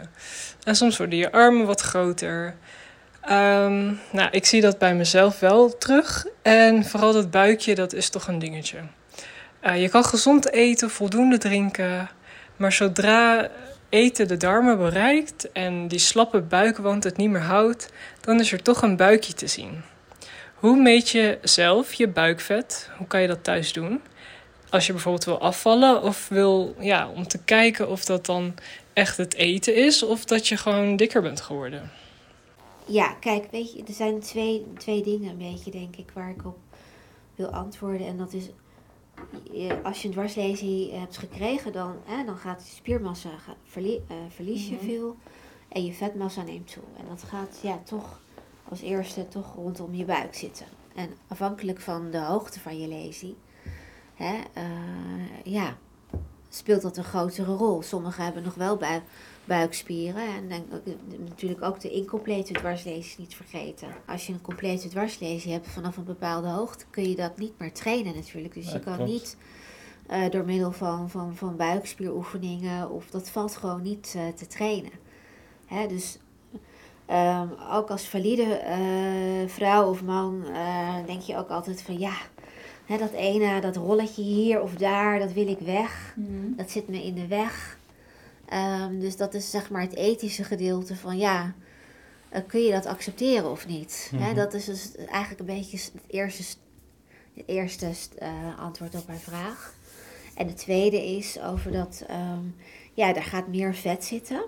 Speaker 4: En soms worden je armen wat groter. Ehm, nou, ik zie dat bij mezelf wel terug. En vooral dat buikje, dat is toch een dingetje. Eh, je kan gezond eten, voldoende drinken. Maar zodra eten de darmen bereikt en die slappe buikwand het niet meer houdt, dan is er toch een buikje te zien. Hoe meet je zelf je buikvet? Hoe kan je dat thuis doen? Als je bijvoorbeeld wil afvallen of wil, ja, om te kijken of dat dan echt het eten is of dat je gewoon dikker bent geworden.
Speaker 3: Ja, kijk, weet je, er zijn twee, twee dingen een beetje, denk ik, waar ik op wil antwoorden. En dat is, als je een dwarslesie hebt gekregen, dan, hè, dan gaat je spiermassa, verlie- eh, verlies je
Speaker 2: Mhm.
Speaker 3: veel en je vetmassa neemt toe. En dat gaat ja, toch als eerste toch rondom je buik zitten. En afhankelijk van de hoogte van je lesie, hè, eh, ja, speelt dat een grotere rol. Sommigen hebben nog wel bui- buikspieren. En dan, ook- natuurlijk ook de incomplete dwarslesies niet vergeten. Als je een complete dwarslesie hebt vanaf een bepaalde hoogte, kun je dat niet meer trainen natuurlijk. Dus
Speaker 1: Ja,
Speaker 3: je kan
Speaker 1: klopt.
Speaker 3: niet eh, door middel van, van, van buikspieroefeningen, of dat valt gewoon niet eh, te trainen. Hè, dus ehm, ook als valide eh, vrouw of man eh, denk je ook altijd van ja, hè, dat ene, dat rolletje hier of daar, dat wil ik weg.
Speaker 2: Mhm.
Speaker 3: Dat zit me in de weg. Ehm, dus dat is zeg maar het ethische gedeelte van ja, eh, kun je dat accepteren of niet? Hè,
Speaker 1: Mhm.
Speaker 3: dat is dus eigenlijk een beetje het eerste, st- het eerste st- eh, antwoord op mijn vraag. En de tweede is over dat, ehm, ja, daar gaat meer vet zitten.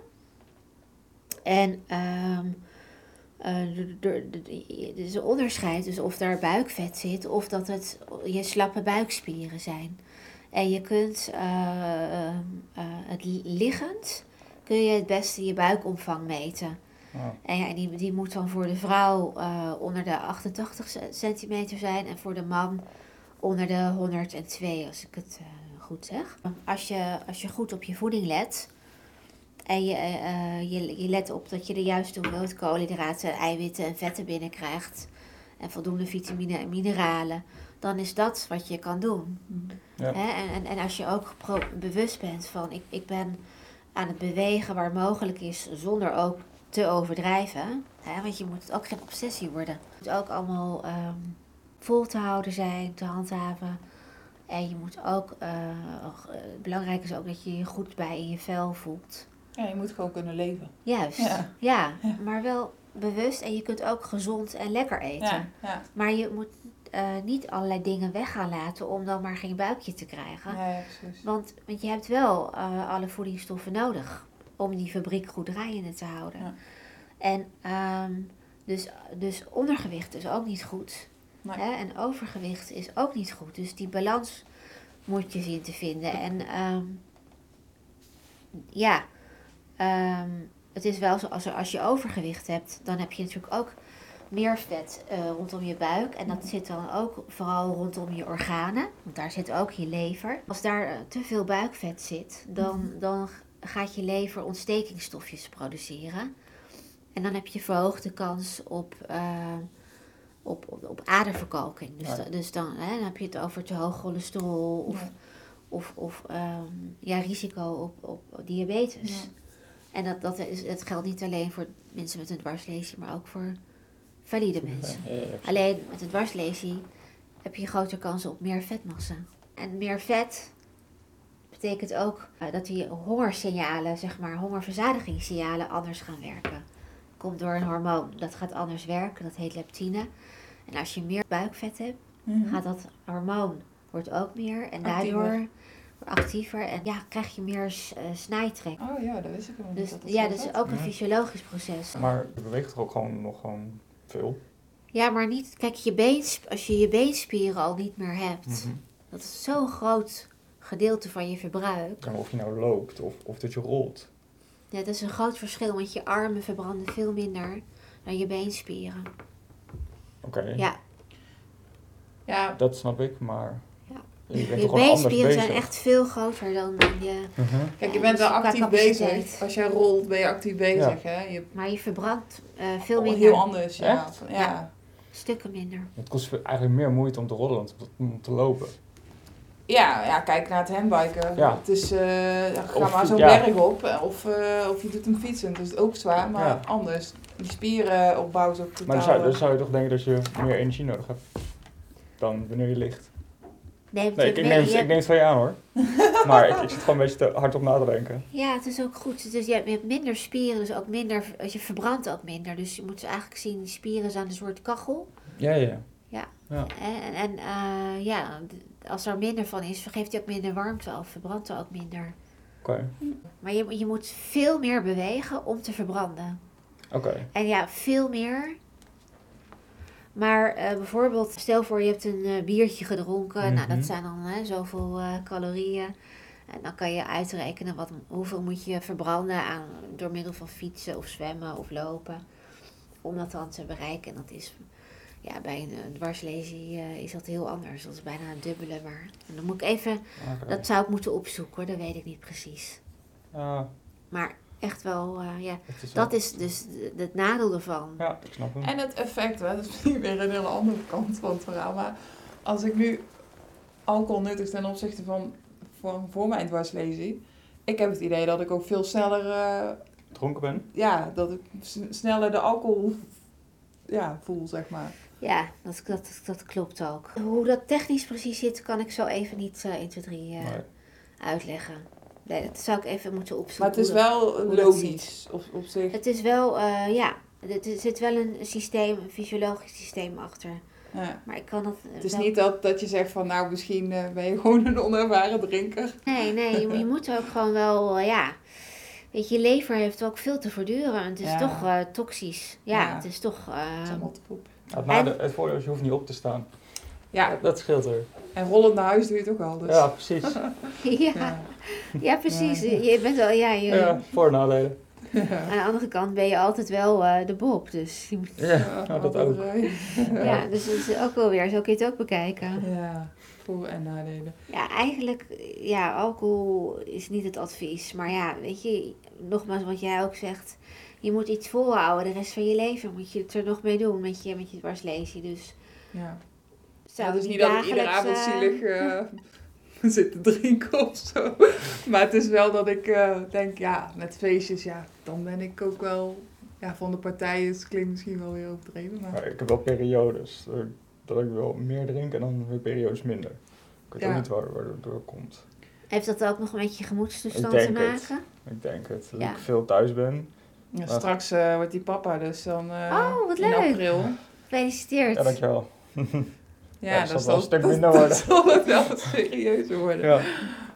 Speaker 3: En ehm eh, er is een onderscheid dus of daar buikvet zit of dat het je slappe buikspieren zijn. En je kunt eh, het liggend kun je het beste je buikomvang meten.
Speaker 1: Oh.
Speaker 3: En ja, die, die moet dan voor de vrouw eh, onder de 88 ce- centimeter zijn en voor de man onder de 102, als ik het goed zeg. Als je, als je goed op je voeding let en je, eh, eh, je, je let op dat je de juiste hoeveelheid koolhydraten, eiwitten en vetten binnenkrijgt en voldoende vitamine en mineralen, dan is dat wat je kan doen.
Speaker 1: Ja.
Speaker 3: Hè? En, en, en als je ook bewust bent van ik, ik ben aan het bewegen waar mogelijk is zonder ook te overdrijven. Hè? Want je moet het ook geen obsessie worden. Het moet ook allemaal ehm, vol te houden zijn, te handhaven. En je moet ook, eh, belangrijk is ook dat je je goed bij in je vel voelt.
Speaker 2: Ja, je moet gewoon kunnen leven.
Speaker 3: Juist.
Speaker 2: Ja.
Speaker 3: Maar wel bewust. En je kunt ook gezond en lekker eten.
Speaker 2: Ja.
Speaker 3: Maar je moet eh, niet allerlei dingen weg gaan laten om dan maar geen buikje te krijgen.
Speaker 2: Ja, precies.
Speaker 3: Want, want je hebt wel eh, alle voedingsstoffen nodig om die fabriek goed draaiende te houden.
Speaker 2: Ja.
Speaker 3: En ehm, dus, dus ondergewicht is ook niet goed.
Speaker 2: Nee.
Speaker 3: Hè? En overgewicht is ook niet goed. Dus die balans moet je zien te vinden. En ehm, ja, ehm, het is wel zo als, er- als je overgewicht hebt, dan heb je natuurlijk ook meer vet eh, rondom je buik. En dat zit dan ook vooral rondom je organen. Want daar zit ook je lever. Als daar eh, te veel buikvet zit, dan, dan gaat je lever ontstekingsstofjes produceren. En dan heb je verhoogde kans op, eh, op, op, op aderverkalking. Dus,
Speaker 1: Ja.
Speaker 3: da- dus dan, hè, dan heb je het over te hoog cholesterol of,
Speaker 2: Ja.
Speaker 3: of, of ehm, ja, risico op, op diabetes.
Speaker 2: Ja.
Speaker 3: En dat, dat, is, dat geldt niet alleen voor mensen met een dwarslesie, maar ook voor valide mensen.
Speaker 1: Ja, ja, ja.
Speaker 3: Alleen met een dwarslesie heb je grotere kans op meer vetmassa. En meer vet betekent ook eh, dat die hongersignalen, zeg maar, hongerverzadigingssignalen anders gaan werken. Komt door een hormoon, dat gaat anders werken, dat heet leptine. En als je meer buikvet hebt,
Speaker 2: Mhm.
Speaker 3: gaat dat hormoon wordt ook meer en
Speaker 2: Actiever.
Speaker 3: daardoor actiever en ja, krijg je meer eh, snijtrek.
Speaker 2: Oh ja, dat wist ik nog niet.
Speaker 3: Dus
Speaker 2: dat
Speaker 3: ja, dat is
Speaker 2: zat.
Speaker 3: ook een
Speaker 1: Ja.
Speaker 3: fysiologisch proces.
Speaker 1: Maar je beweegt toch ook gewoon nog gewoon veel?
Speaker 3: Ja, maar niet, kijk, je beensp als je je beenspieren al niet meer hebt,
Speaker 1: Mhm.
Speaker 3: dat is zo'n groot gedeelte van je verbruik.
Speaker 1: Of je nou loopt of, of dat je rolt.
Speaker 3: Ja, dat is een groot verschil, want je armen verbranden veel minder dan je beenspieren.
Speaker 1: Oké,
Speaker 3: Ja,
Speaker 2: Ja,
Speaker 1: dat snap ik, maar. Je bent
Speaker 3: je beenspieren zijn echt veel groter dan je...
Speaker 1: Mhm.
Speaker 2: kijk, je bent
Speaker 3: dus
Speaker 2: wel actief bezig. Als jij rolt, ben je actief bezig. Hè? Je
Speaker 3: Maar je verbrandt eh, veel minder,
Speaker 2: heel anders. Ja.
Speaker 1: Echt?
Speaker 2: Ja.
Speaker 3: stukken minder.
Speaker 1: Het kost eigenlijk meer moeite om te rollen dan om te lopen.
Speaker 2: Ja, ja, kijk naar het handbiken.
Speaker 1: Ja.
Speaker 2: Het is, eh, ga
Speaker 1: Of-
Speaker 2: maar zo'n
Speaker 1: ja.
Speaker 2: berg op. eh, Of, eh, of je doet hem fietsen. Dat is ook zwaar, maar
Speaker 1: Ja.
Speaker 2: anders. Die spieren opbouwen ook totaal...
Speaker 1: Maar dan zou, dan
Speaker 2: eh,
Speaker 1: zou je toch denken dat je meer energie nodig hebt dan wanneer je ligt. Nee, ik, neem, het-
Speaker 3: je
Speaker 1: ik neem het van je aan hoor. maar ik, ik zit gewoon een beetje te hard op na te denken.
Speaker 3: Ja, het is ook goed. Dus je hebt, minder spieren, dus ook minder, je verbrandt ook minder. Dus je moet eigenlijk zien, die spieren zijn een soort kachel.
Speaker 1: Ja, ja, ja.
Speaker 3: En, en eh, ja, als er minder van is, geeft hij ook minder warmte af, verbrandt er ook minder.
Speaker 1: Oké,
Speaker 3: Maar je, je moet veel meer bewegen om te verbranden.
Speaker 1: oké.
Speaker 3: En ja, veel meer. Maar eh, bijvoorbeeld, stel voor je hebt een eh, biertje gedronken. Nou,
Speaker 1: Mhm.
Speaker 3: dat zijn dan hè, zoveel eh, calorieën. En dan kan je uitrekenen wat, hoeveel moet je verbranden aan, door middel van fietsen of zwemmen of lopen. Om dat dan te bereiken. En dat is ja, bij een, een dwarslesie is dat heel anders. Dat is bijna een dubbele. Maar en dan moet ik even, dat zou ik moeten opzoeken hoor, dat weet ik niet precies.
Speaker 1: Ja,
Speaker 3: Maar echt wel, eh, ja,
Speaker 1: wel-
Speaker 3: dat is dus de- het nadeel ervan.
Speaker 1: Ja, ik snap hem.
Speaker 2: En het effect, hè, dat is misschien weer een hele andere kant van het verhaal. Maar als ik nu alcohol nuttig ten opzichte van voor, voor mijn dwarslesie. Ik heb het idee dat ik ook veel sneller, eh,
Speaker 1: Dronken ben?
Speaker 2: ja, dat ik sneller de alcohol ja, voel, zeg maar.
Speaker 3: Ja, dat, dat, dat klopt ook. Hoe dat technisch precies zit, kan ik zo even niet eh 1, 2, 3 eh,
Speaker 1: Nee.
Speaker 3: uitleggen. Nee, dat zou ik even moeten opzoeken.
Speaker 2: Maar het is wel logisch op, op zich.
Speaker 3: Het is wel, eh, ja, er zit wel een systeem, een fysiologisch systeem achter.
Speaker 2: Ja.
Speaker 3: Maar ik kan dat...
Speaker 2: Het is
Speaker 3: wel-
Speaker 2: niet dat, dat je zegt van nou misschien eh, ben je gewoon een onervaren drinker.
Speaker 3: Nee, nee, je, je moet ook gewoon wel, eh, ja... Weet je, je lever heeft ook veel te verduren. Het is
Speaker 2: Ja.
Speaker 3: toch eh, toxisch. Ja,
Speaker 2: Ja.
Speaker 3: het is toch... Eh,
Speaker 2: is allemaal te poep.
Speaker 1: Ja, het, het voordeel is, je hoeft niet op te staan.
Speaker 2: Ja,
Speaker 1: Dat scheelt er.
Speaker 2: en rollend naar huis doe je het ook wel. Dus.
Speaker 1: Ja, precies.
Speaker 3: ja,
Speaker 2: Ja.
Speaker 3: ja, precies.
Speaker 2: Ja.
Speaker 3: Je bent wel, ja, je,
Speaker 1: Ja, voor- en nadelen.
Speaker 3: Aan de andere kant ben je altijd wel eh, de Bob. Dus je moet,
Speaker 1: Ja, nou, dat ook.
Speaker 3: ja. dus dat is ook wel weer, zo kun je het ook bekijken.
Speaker 2: Ja, voor- en nadelen.
Speaker 3: Ja, eigenlijk, ja, alcohol is niet het advies. Maar ja, weet je, nogmaals wat jij ook zegt. Je moet iets volhouden. De rest van je leven moet je het er nog mee doen met je, met je dwarslesie. Dus
Speaker 2: Ja.
Speaker 3: Zou
Speaker 2: Ja, het is
Speaker 3: je
Speaker 2: niet dat ik iedere avond zielig eh, zit te drinken of zo. Maar het is wel dat ik eh, denk, ja, met feestjes, ja, dan ben ik ook wel ja, van de partijen. Het klinkt misschien wel weer overdreven, maar
Speaker 1: Maar ik heb wel periodes dat ik wel meer drink en dan weer periodes minder. Ik weet
Speaker 2: Ja.
Speaker 1: ook niet waar, waar het door komt.
Speaker 3: Heeft dat ook nog met je gemoedstoestand
Speaker 1: Ik
Speaker 3: te
Speaker 1: denk het.
Speaker 3: maken?
Speaker 1: Ik denk het. Dat
Speaker 3: Ja.
Speaker 1: ik veel thuis ben.
Speaker 2: Ja, straks eh, wordt die papa dus dan eh,
Speaker 3: Oh, wat
Speaker 2: in
Speaker 3: leuk.
Speaker 2: april.
Speaker 3: Gefeliciteerd.
Speaker 1: Ja, dankjewel.
Speaker 2: Ja,
Speaker 1: Ja, dat
Speaker 2: dat
Speaker 1: zal wel een stuk minder
Speaker 2: dat
Speaker 1: worden.
Speaker 2: zal het wel wat serieuzer worden.
Speaker 1: Ja.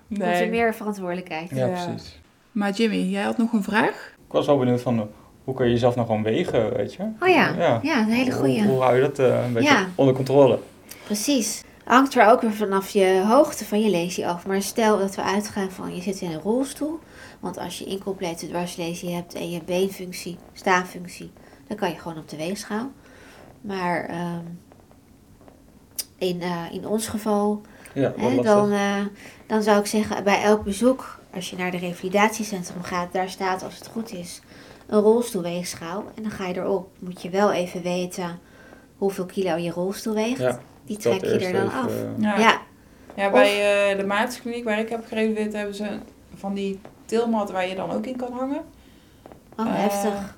Speaker 3: Komt er
Speaker 2: Nee.
Speaker 3: meer verantwoordelijkheid.
Speaker 1: ja,
Speaker 2: Ja.
Speaker 1: precies.
Speaker 2: Maar Jimmy, jij had nog een vraag?
Speaker 1: Ik was wel benieuwd van, hoe kun je jezelf nou gewoon wegen, weet je?
Speaker 3: Oh ja,
Speaker 1: Ja.
Speaker 3: ja, een hele
Speaker 1: Hoe,
Speaker 3: goeie.
Speaker 1: hoe hou je dat eh, een beetje
Speaker 3: Ja.
Speaker 1: onder controle?
Speaker 3: Precies. Hangt er ook weer vanaf je hoogte van je lesie af. Maar stel dat we uitgaan van je zit in een rolstoel. Want als je incomplete dwarslesie hebt en je beenfunctie, staaffunctie, dan kan je gewoon op de weegschaal. Maar ehm, in, eh, in ons geval,
Speaker 1: Ja,
Speaker 3: hè, dan, eh, dan zou ik zeggen bij elk bezoek, als je naar de revalidatiecentrum gaat, daar staat als het goed is een rolstoelweegschaal. En dan ga je erop. Moet je wel even weten hoeveel kilo je rolstoel weegt.
Speaker 1: Ja,
Speaker 3: Die trek je er dan
Speaker 1: even,
Speaker 3: af.
Speaker 1: eh,
Speaker 2: Ja,
Speaker 3: Ja,
Speaker 2: ja bij eh, de maatkliniek waar ik heb gerevalideerd hebben ze van die tilmat waar je dan ook in kan hangen.
Speaker 3: oh, heftig.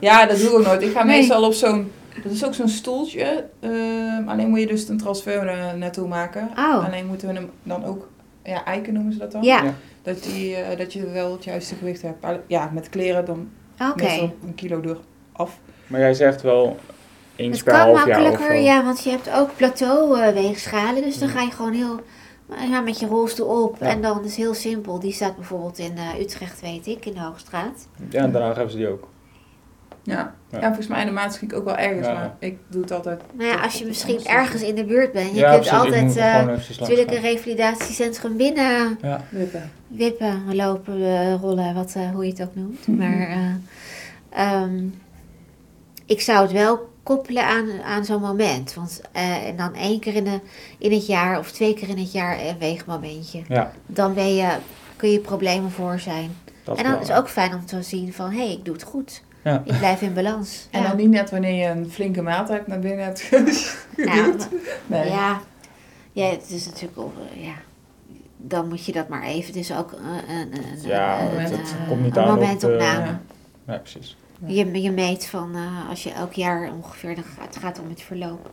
Speaker 1: ja.
Speaker 2: Dat doe ik ook nooit. Ik ga
Speaker 3: Nee.
Speaker 2: meestal op zo'n... Dat is ook zo'n stoeltje. ehm, alleen moet je dus een transfer er naartoe maken.
Speaker 3: Oh.
Speaker 2: Alleen moeten we hem dan ook... Ja, eiken noemen ze dat dan.
Speaker 3: Ja,
Speaker 1: Ja.
Speaker 2: Dat, die, eh, dat je wel het juiste gewicht hebt. Ja, met kleren dan
Speaker 3: oké.
Speaker 2: meestal een kilo eraf.
Speaker 1: Maar jij zegt wel eens
Speaker 3: Het
Speaker 1: per
Speaker 3: kan
Speaker 1: half jaar of
Speaker 3: makkelijker, ja, want je hebt ook plateauweegschalen. Dus dan
Speaker 1: Ja.
Speaker 3: ga je gewoon heel ja, met je rolstoel op.
Speaker 1: Ja.
Speaker 3: En dan is heel simpel. Die staat bijvoorbeeld in eh, Utrecht, weet ik, in de Hoogstraat.
Speaker 1: Ja, en daarna hebben ze die ook.
Speaker 2: Ja.
Speaker 1: Ja.
Speaker 2: Ja. volgens mij in de maatschik ook wel ergens.
Speaker 1: Ja.
Speaker 2: Maar ik doe het altijd...
Speaker 3: Nou ja, als je misschien ergens in de buurt bent. Je
Speaker 1: ja,
Speaker 3: kunt
Speaker 1: ik
Speaker 3: altijd eh,
Speaker 1: langs
Speaker 3: natuurlijk een revalidatiecentrum binnen
Speaker 1: Ja,
Speaker 2: Wippen.
Speaker 3: wippen, lopen, eh, rollen, wat, eh, hoe je het ook noemt.
Speaker 2: Mhm.
Speaker 3: Maar eh, ehm, ik zou het wel koppelen aan, aan zo'n moment. Want eh, en dan één keer in, de, in het jaar of twee keer in het jaar een weegmomentje.
Speaker 1: ja
Speaker 3: Dan ben je, kun je problemen voor zijn.
Speaker 1: dat
Speaker 3: en dan
Speaker 1: wel.
Speaker 3: is het ook fijn om te zien van, hé, hey, ik doe het goed.
Speaker 1: Ja.
Speaker 3: Ik blijf in balans.
Speaker 2: En
Speaker 3: Ja.
Speaker 2: dan niet net wanneer je een flinke maaltijd naar binnen hebt
Speaker 3: Ja,
Speaker 2: geduwd. nee.
Speaker 3: Ja, ja, het is natuurlijk ook, ja. Dan moet je dat maar even. Het is ook een, een, een,
Speaker 1: Ja,
Speaker 3: een,
Speaker 2: het-
Speaker 3: eh,
Speaker 1: komt niet
Speaker 3: een
Speaker 1: aan op de-
Speaker 3: momentopname.
Speaker 2: Ja.
Speaker 1: Ja, precies.
Speaker 3: Je, je meet van eh, als je elk jaar ongeveer, dan gaat, het gaat om het verloop.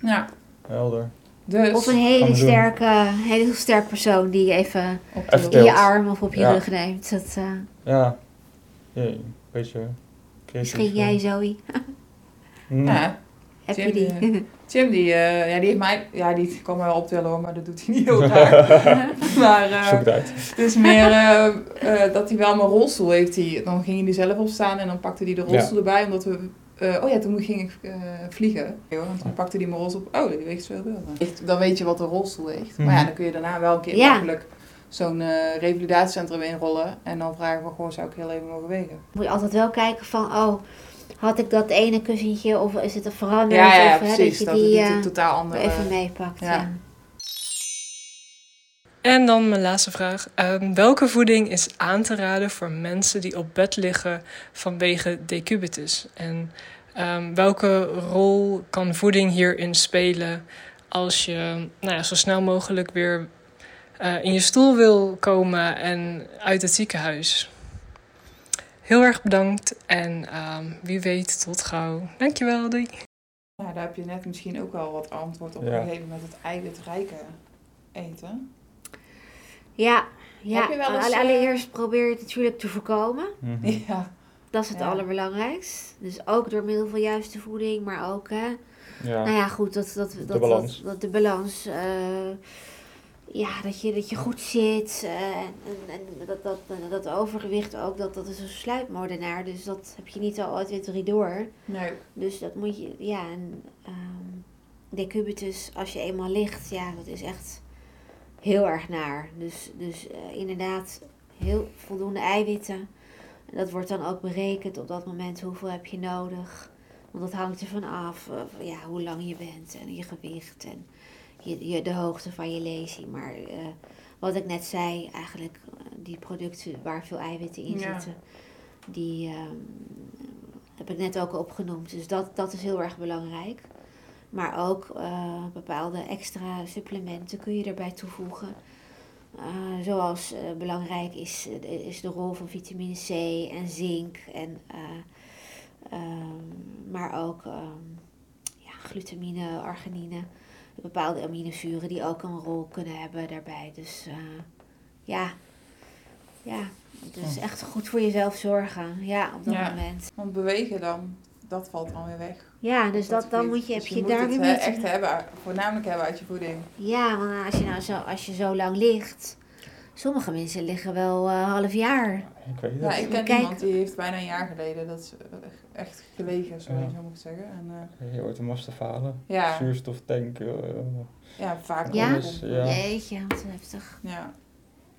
Speaker 2: Ja,
Speaker 1: Helder.
Speaker 2: dus...
Speaker 3: Of een hele sterke, hele sterk persoon die je even
Speaker 2: op
Speaker 1: Even
Speaker 3: in je arm of op je
Speaker 1: Ja.
Speaker 3: rug neemt. Dat, eh,
Speaker 1: Ja. Jee, beetje creatief.
Speaker 3: misschien jij, Zoe.
Speaker 1: Hm.
Speaker 2: Ja,
Speaker 3: Heb je
Speaker 2: Jim,
Speaker 3: die?
Speaker 2: eh, Tim, die, eh, ja, die heeft mij... Ja, die kan mij wel optellen hoor, maar dat doet hij niet heel graag. maar eh,
Speaker 1: Zoek het uit.
Speaker 2: het is meer eh, eh, dat hij wel mijn rolstoel heeft. Die, dan ging hij er zelf op staan en dan pakte hij de rolstoel erbij. Omdat we... eh, oh ja, toen ging ik eh, vliegen. En toen pakte hij mijn rolstoel op. Oh, die weegt zoveel. Dan weet je wat de rolstoel weegt. Maar ja,
Speaker 1: Mhm.
Speaker 2: dan kun je daarna wel een keer
Speaker 3: Ja.
Speaker 2: Zo'n eh, revalidatiecentrum inrollen. En dan vragen we gewoon, zou ik heel even mogen wegen?
Speaker 3: Moet je altijd wel kijken van, oh, had ik dat ene kussentje of is het er veranderd?
Speaker 2: Ja, ja, ja,
Speaker 3: of, hè,
Speaker 2: precies.
Speaker 3: dat
Speaker 2: Dat,
Speaker 3: je
Speaker 2: het
Speaker 3: die
Speaker 2: niet
Speaker 3: eh,
Speaker 2: een totaal andere...
Speaker 3: even meepakt.
Speaker 2: ja.
Speaker 3: Ja.
Speaker 4: En dan mijn laatste vraag. Ehm, welke voeding is aan te raden voor mensen die op bed liggen vanwege decubitus? En ehm, welke rol kan voeding hierin spelen als je nou ja, zo snel mogelijk weer eh, in je stoel wil komen en uit het ziekenhuis? Heel erg bedankt en ehm, wie weet tot gauw. Dankjewel, doei.
Speaker 2: Ja, daar heb je net misschien ook wel wat antwoord op
Speaker 1: Ja.
Speaker 2: gegeven met het eiwitrijke eten.
Speaker 3: Ja, ja.
Speaker 2: Eens,
Speaker 3: alle-
Speaker 2: eh,
Speaker 3: allereerst probeer je het natuurlijk te voorkomen.
Speaker 1: Mhm.
Speaker 2: Ja.
Speaker 3: Dat is het
Speaker 2: Ja.
Speaker 3: allerbelangrijkst. Dus ook door middel van juiste voeding, maar ook, hè.
Speaker 1: Ja.
Speaker 3: Nou ja, goed, dat, dat, dat,
Speaker 1: balans.
Speaker 3: Dat, dat de balans. eh, ja, dat je, dat je goed zit. eh, en, en, en dat, dat, dat overgewicht ook, dat, dat is een sluipmoordenaar. Dus dat heb je niet al uit weer drie door.
Speaker 2: Nee.
Speaker 3: Dus dat moet je, ja, en ehm decubitus, als je eenmaal ligt, ja, dat is echt heel erg naar. Dus, dus eh, inderdaad, heel voldoende eiwitten. En dat wordt dan ook berekend op dat moment, hoeveel heb je nodig. Want dat hangt ervan af, eh, ja, hoe lang je bent en je gewicht en je, je, de hoogte van je lesie. Maar eh, wat ik net zei, eigenlijk eh, die producten waar veel eiwitten in
Speaker 2: Ja.
Speaker 3: zitten, die ehm, heb ik net ook opgenoemd. Dus dat, dat is heel erg belangrijk. Maar ook eh, bepaalde extra supplementen kun je erbij toevoegen. Zoals belangrijk is, is de rol van vitamine C en zink. En, eh, ehm, maar ook ehm, ja, glutamine, arginine. Bepaalde aminozuren die ook een rol kunnen hebben daarbij. Dus eh, ja, ja, dus echt goed voor jezelf zorgen. Ja, op dat
Speaker 2: Ja.
Speaker 3: moment.
Speaker 2: Want bewegen dan, dat valt dan weer weg.
Speaker 3: Ja, dus dat, dan moet je, heb
Speaker 2: Dus
Speaker 3: je,
Speaker 2: moet
Speaker 3: daar
Speaker 2: het,
Speaker 3: weer
Speaker 2: eh, echt hebben, voornamelijk hebben uit je voeding.
Speaker 3: Ja, want als je nou zo, als je zo lang ligt. Sommige mensen liggen wel eh half jaar.
Speaker 1: Ik weet het.
Speaker 2: Ja, ik ken
Speaker 3: Kijk.
Speaker 2: iemand die heeft bijna een jaar geleden dat is echt gelegen, sorry,
Speaker 1: Ja.
Speaker 2: zo moet ik zeggen. En, eh,
Speaker 1: Je hoort hem te falen.
Speaker 2: ja,
Speaker 1: Zuurstoftank. eh
Speaker 2: ja, vaak
Speaker 3: Ja?
Speaker 1: alles, ja.
Speaker 3: Jeetje, wat heftig.
Speaker 2: Ja,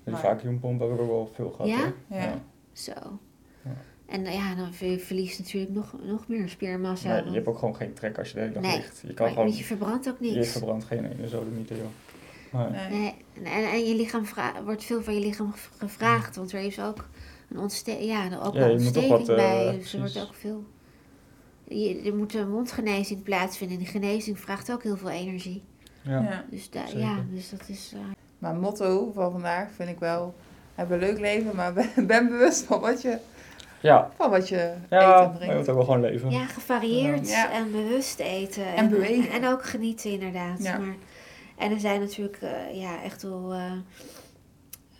Speaker 1: die
Speaker 2: Maar-
Speaker 1: vacuümpomp heb ik ook wel veel gehad.
Speaker 3: Ja?
Speaker 1: hoor.
Speaker 2: Ja.
Speaker 3: Zo.
Speaker 1: Ja.
Speaker 3: En eh, ja, dan je natuurlijk nog, nog meer spiermassa.
Speaker 1: Nee, je hebt ook gewoon geen trek als je de hele dag
Speaker 3: Nee,
Speaker 1: ligt. Je kan
Speaker 3: maar
Speaker 1: gewoon,
Speaker 3: je verbrandt ook
Speaker 1: je
Speaker 3: niks.
Speaker 1: verbrandt geen ene zodemieter, joh. Nee.
Speaker 2: nee.
Speaker 3: En, en je lichaam wordt veel van je lichaam gevraagd, want er is ook een ontsteking, ja, er ook
Speaker 1: Ja,
Speaker 3: ontsteking
Speaker 1: wat,
Speaker 3: bij, dus er
Speaker 1: precies.
Speaker 3: wordt ook veel. Je, er moet een mondgenezing plaatsvinden en die genezing vraagt ook heel veel energie.
Speaker 1: Ja.
Speaker 2: Ja.
Speaker 3: Dus, da- ja, dus dat is. eh,
Speaker 2: Maar motto van vandaag vind ik wel, heb een leuk leven, maar ben, ben bewust van wat je,
Speaker 1: Ja,
Speaker 2: van wat je eet
Speaker 1: ja
Speaker 2: en
Speaker 1: maar je
Speaker 2: drinkt.
Speaker 1: moet ook wel gewoon leven.
Speaker 3: ja, gevarieerd
Speaker 2: Ja.
Speaker 3: en bewust eten.
Speaker 2: En bewegen.
Speaker 3: En, ook genieten, inderdaad.
Speaker 2: Ja.
Speaker 3: Maar, en er zijn natuurlijk eh, ja, echt wel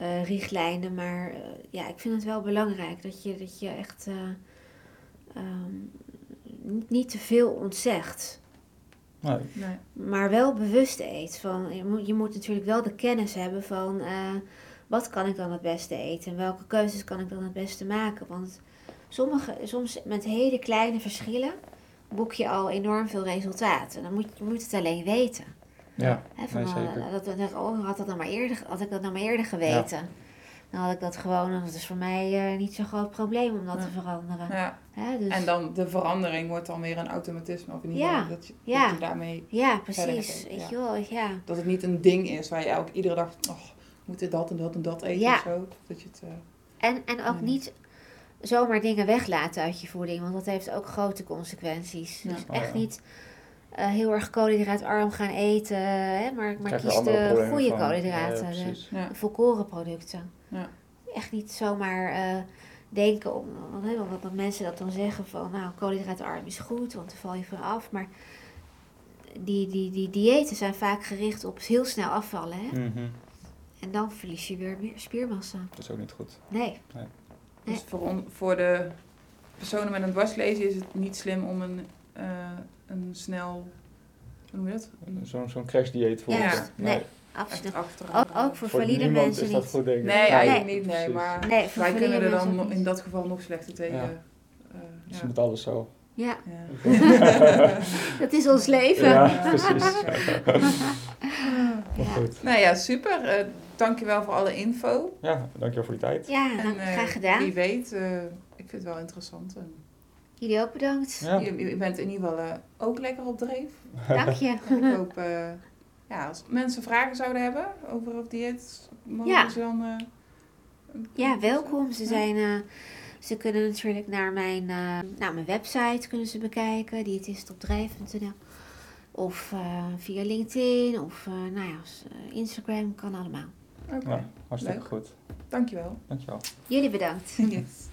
Speaker 3: eh, richtlijnen, maar eh, ja, ik vind het wel belangrijk dat je, dat je echt eh, ehm, niet, niet te veel ontzegt.
Speaker 1: Nee.
Speaker 2: Nee.
Speaker 3: Maar wel bewust eet. Van, je, moet, je moet natuurlijk wel de kennis hebben van eh, wat kan ik dan het beste eten en welke keuzes kan ik dan het beste maken. Want sommige, soms met hele kleine verschillen boek je al enorm veel resultaat. En dan moet je moet het alleen weten.
Speaker 1: Ja,
Speaker 3: Hè, van,
Speaker 1: nee,
Speaker 3: eh,
Speaker 1: zeker.
Speaker 3: dat, dat, oh, had, dat dan maar eerder, had ik dat nou maar eerder geweten. Dan had ik dat gewoon, dat is voor mij eh, niet zo'n groot probleem om dat
Speaker 2: Ja.
Speaker 3: te veranderen.
Speaker 2: Ja.
Speaker 3: Hè, dus,
Speaker 2: En dan de verandering wordt dan weer een automatisme. Of in ieder
Speaker 3: Ja.
Speaker 2: geval dat je,
Speaker 3: Ja.
Speaker 2: dat je daarmee...
Speaker 3: ja, precies. Weet
Speaker 2: ja.
Speaker 3: je wel, ja.
Speaker 2: Dat het niet een ding is waar je elke, iedere dag... Oh, moet dit dat en dat en dat eten
Speaker 3: Ja.
Speaker 2: of zo. Dat je het... eh,
Speaker 3: En, en ook niet zomaar dingen weglaten uit je voeding, want dat heeft ook grote consequenties.
Speaker 2: Ja.
Speaker 3: Dus
Speaker 1: Oh,
Speaker 3: echt
Speaker 1: ja.
Speaker 3: niet eh, heel erg koolhydraatarm gaan eten, hè, maar, maar kies de goede
Speaker 1: van.
Speaker 3: koolhydraten,
Speaker 1: Ja,
Speaker 3: de,
Speaker 1: precies.
Speaker 2: ja.
Speaker 3: de volkoren producten.
Speaker 2: Ja.
Speaker 3: Echt niet zomaar eh, denken, om, want, hè, wat, mensen dat dan zeggen van, nou, koolhydraatarm is goed, want dan val je van af, maar die, die, die diëten zijn vaak gericht op heel snel afvallen, hè?
Speaker 1: Mhm.
Speaker 3: En dan verlies je weer spiermassa.
Speaker 1: Dat is ook niet goed.
Speaker 3: Nee.
Speaker 2: Dus voor, on- voor de personen met een dwarslesie is het niet slim om een, eh, een snel... Hoe noem je dat? Een-
Speaker 1: Zo'n zo'n crashdieet voor
Speaker 3: Ja, nee. Absoluut. Ook, ook voor,
Speaker 1: Voor
Speaker 3: valide mensen
Speaker 1: is dat
Speaker 3: niet.
Speaker 1: goed.
Speaker 2: Nee,
Speaker 1: Ja,
Speaker 2: eigenlijk
Speaker 3: Nee.
Speaker 2: niet. Nee, maar
Speaker 3: Nee, voor
Speaker 2: wij kunnen er dan in
Speaker 3: niet.
Speaker 2: dat geval nog slechter tegen.
Speaker 1: Ja.
Speaker 2: eh,
Speaker 1: Dus
Speaker 2: ja.
Speaker 1: met alles zo.
Speaker 3: Ja,
Speaker 2: Ja.
Speaker 3: dat is ons leven.
Speaker 1: Ja, precies. Maar
Speaker 3: Ja.
Speaker 1: goed.
Speaker 2: nou ja, super. Eh dankjewel voor alle info.
Speaker 1: Ja, dankjewel voor die tijd.
Speaker 3: Ja,
Speaker 2: En,
Speaker 3: nou,
Speaker 2: eh,
Speaker 3: graag gedaan.
Speaker 2: Wie weet, eh, ik vind het wel interessant. En
Speaker 3: Jullie ook bedankt.
Speaker 1: Ja.
Speaker 2: je, je bent in ieder geval eh, ook lekker op dreef.
Speaker 3: Dank je.
Speaker 2: En ik hoop, eh, ja, als mensen vragen zouden hebben over of dieet, mogen
Speaker 3: Ja.
Speaker 2: ze dan... eh,
Speaker 3: Ja, welkom. Ze,
Speaker 2: Ja.
Speaker 3: zijn, eh, ze kunnen natuurlijk naar mijn, eh, nou, mijn website kunnen ze bekijken, diëtistopdrijf.nl. Of eh, via LinkedIn of eh, nou ja, eh, Instagram, kan allemaal.
Speaker 2: Oké,
Speaker 1: Ja, hartstikke
Speaker 2: Leuk.
Speaker 1: goed.
Speaker 2: dankjewel.
Speaker 1: Dankjewel.
Speaker 3: Jullie bedankt.
Speaker 2: Yes.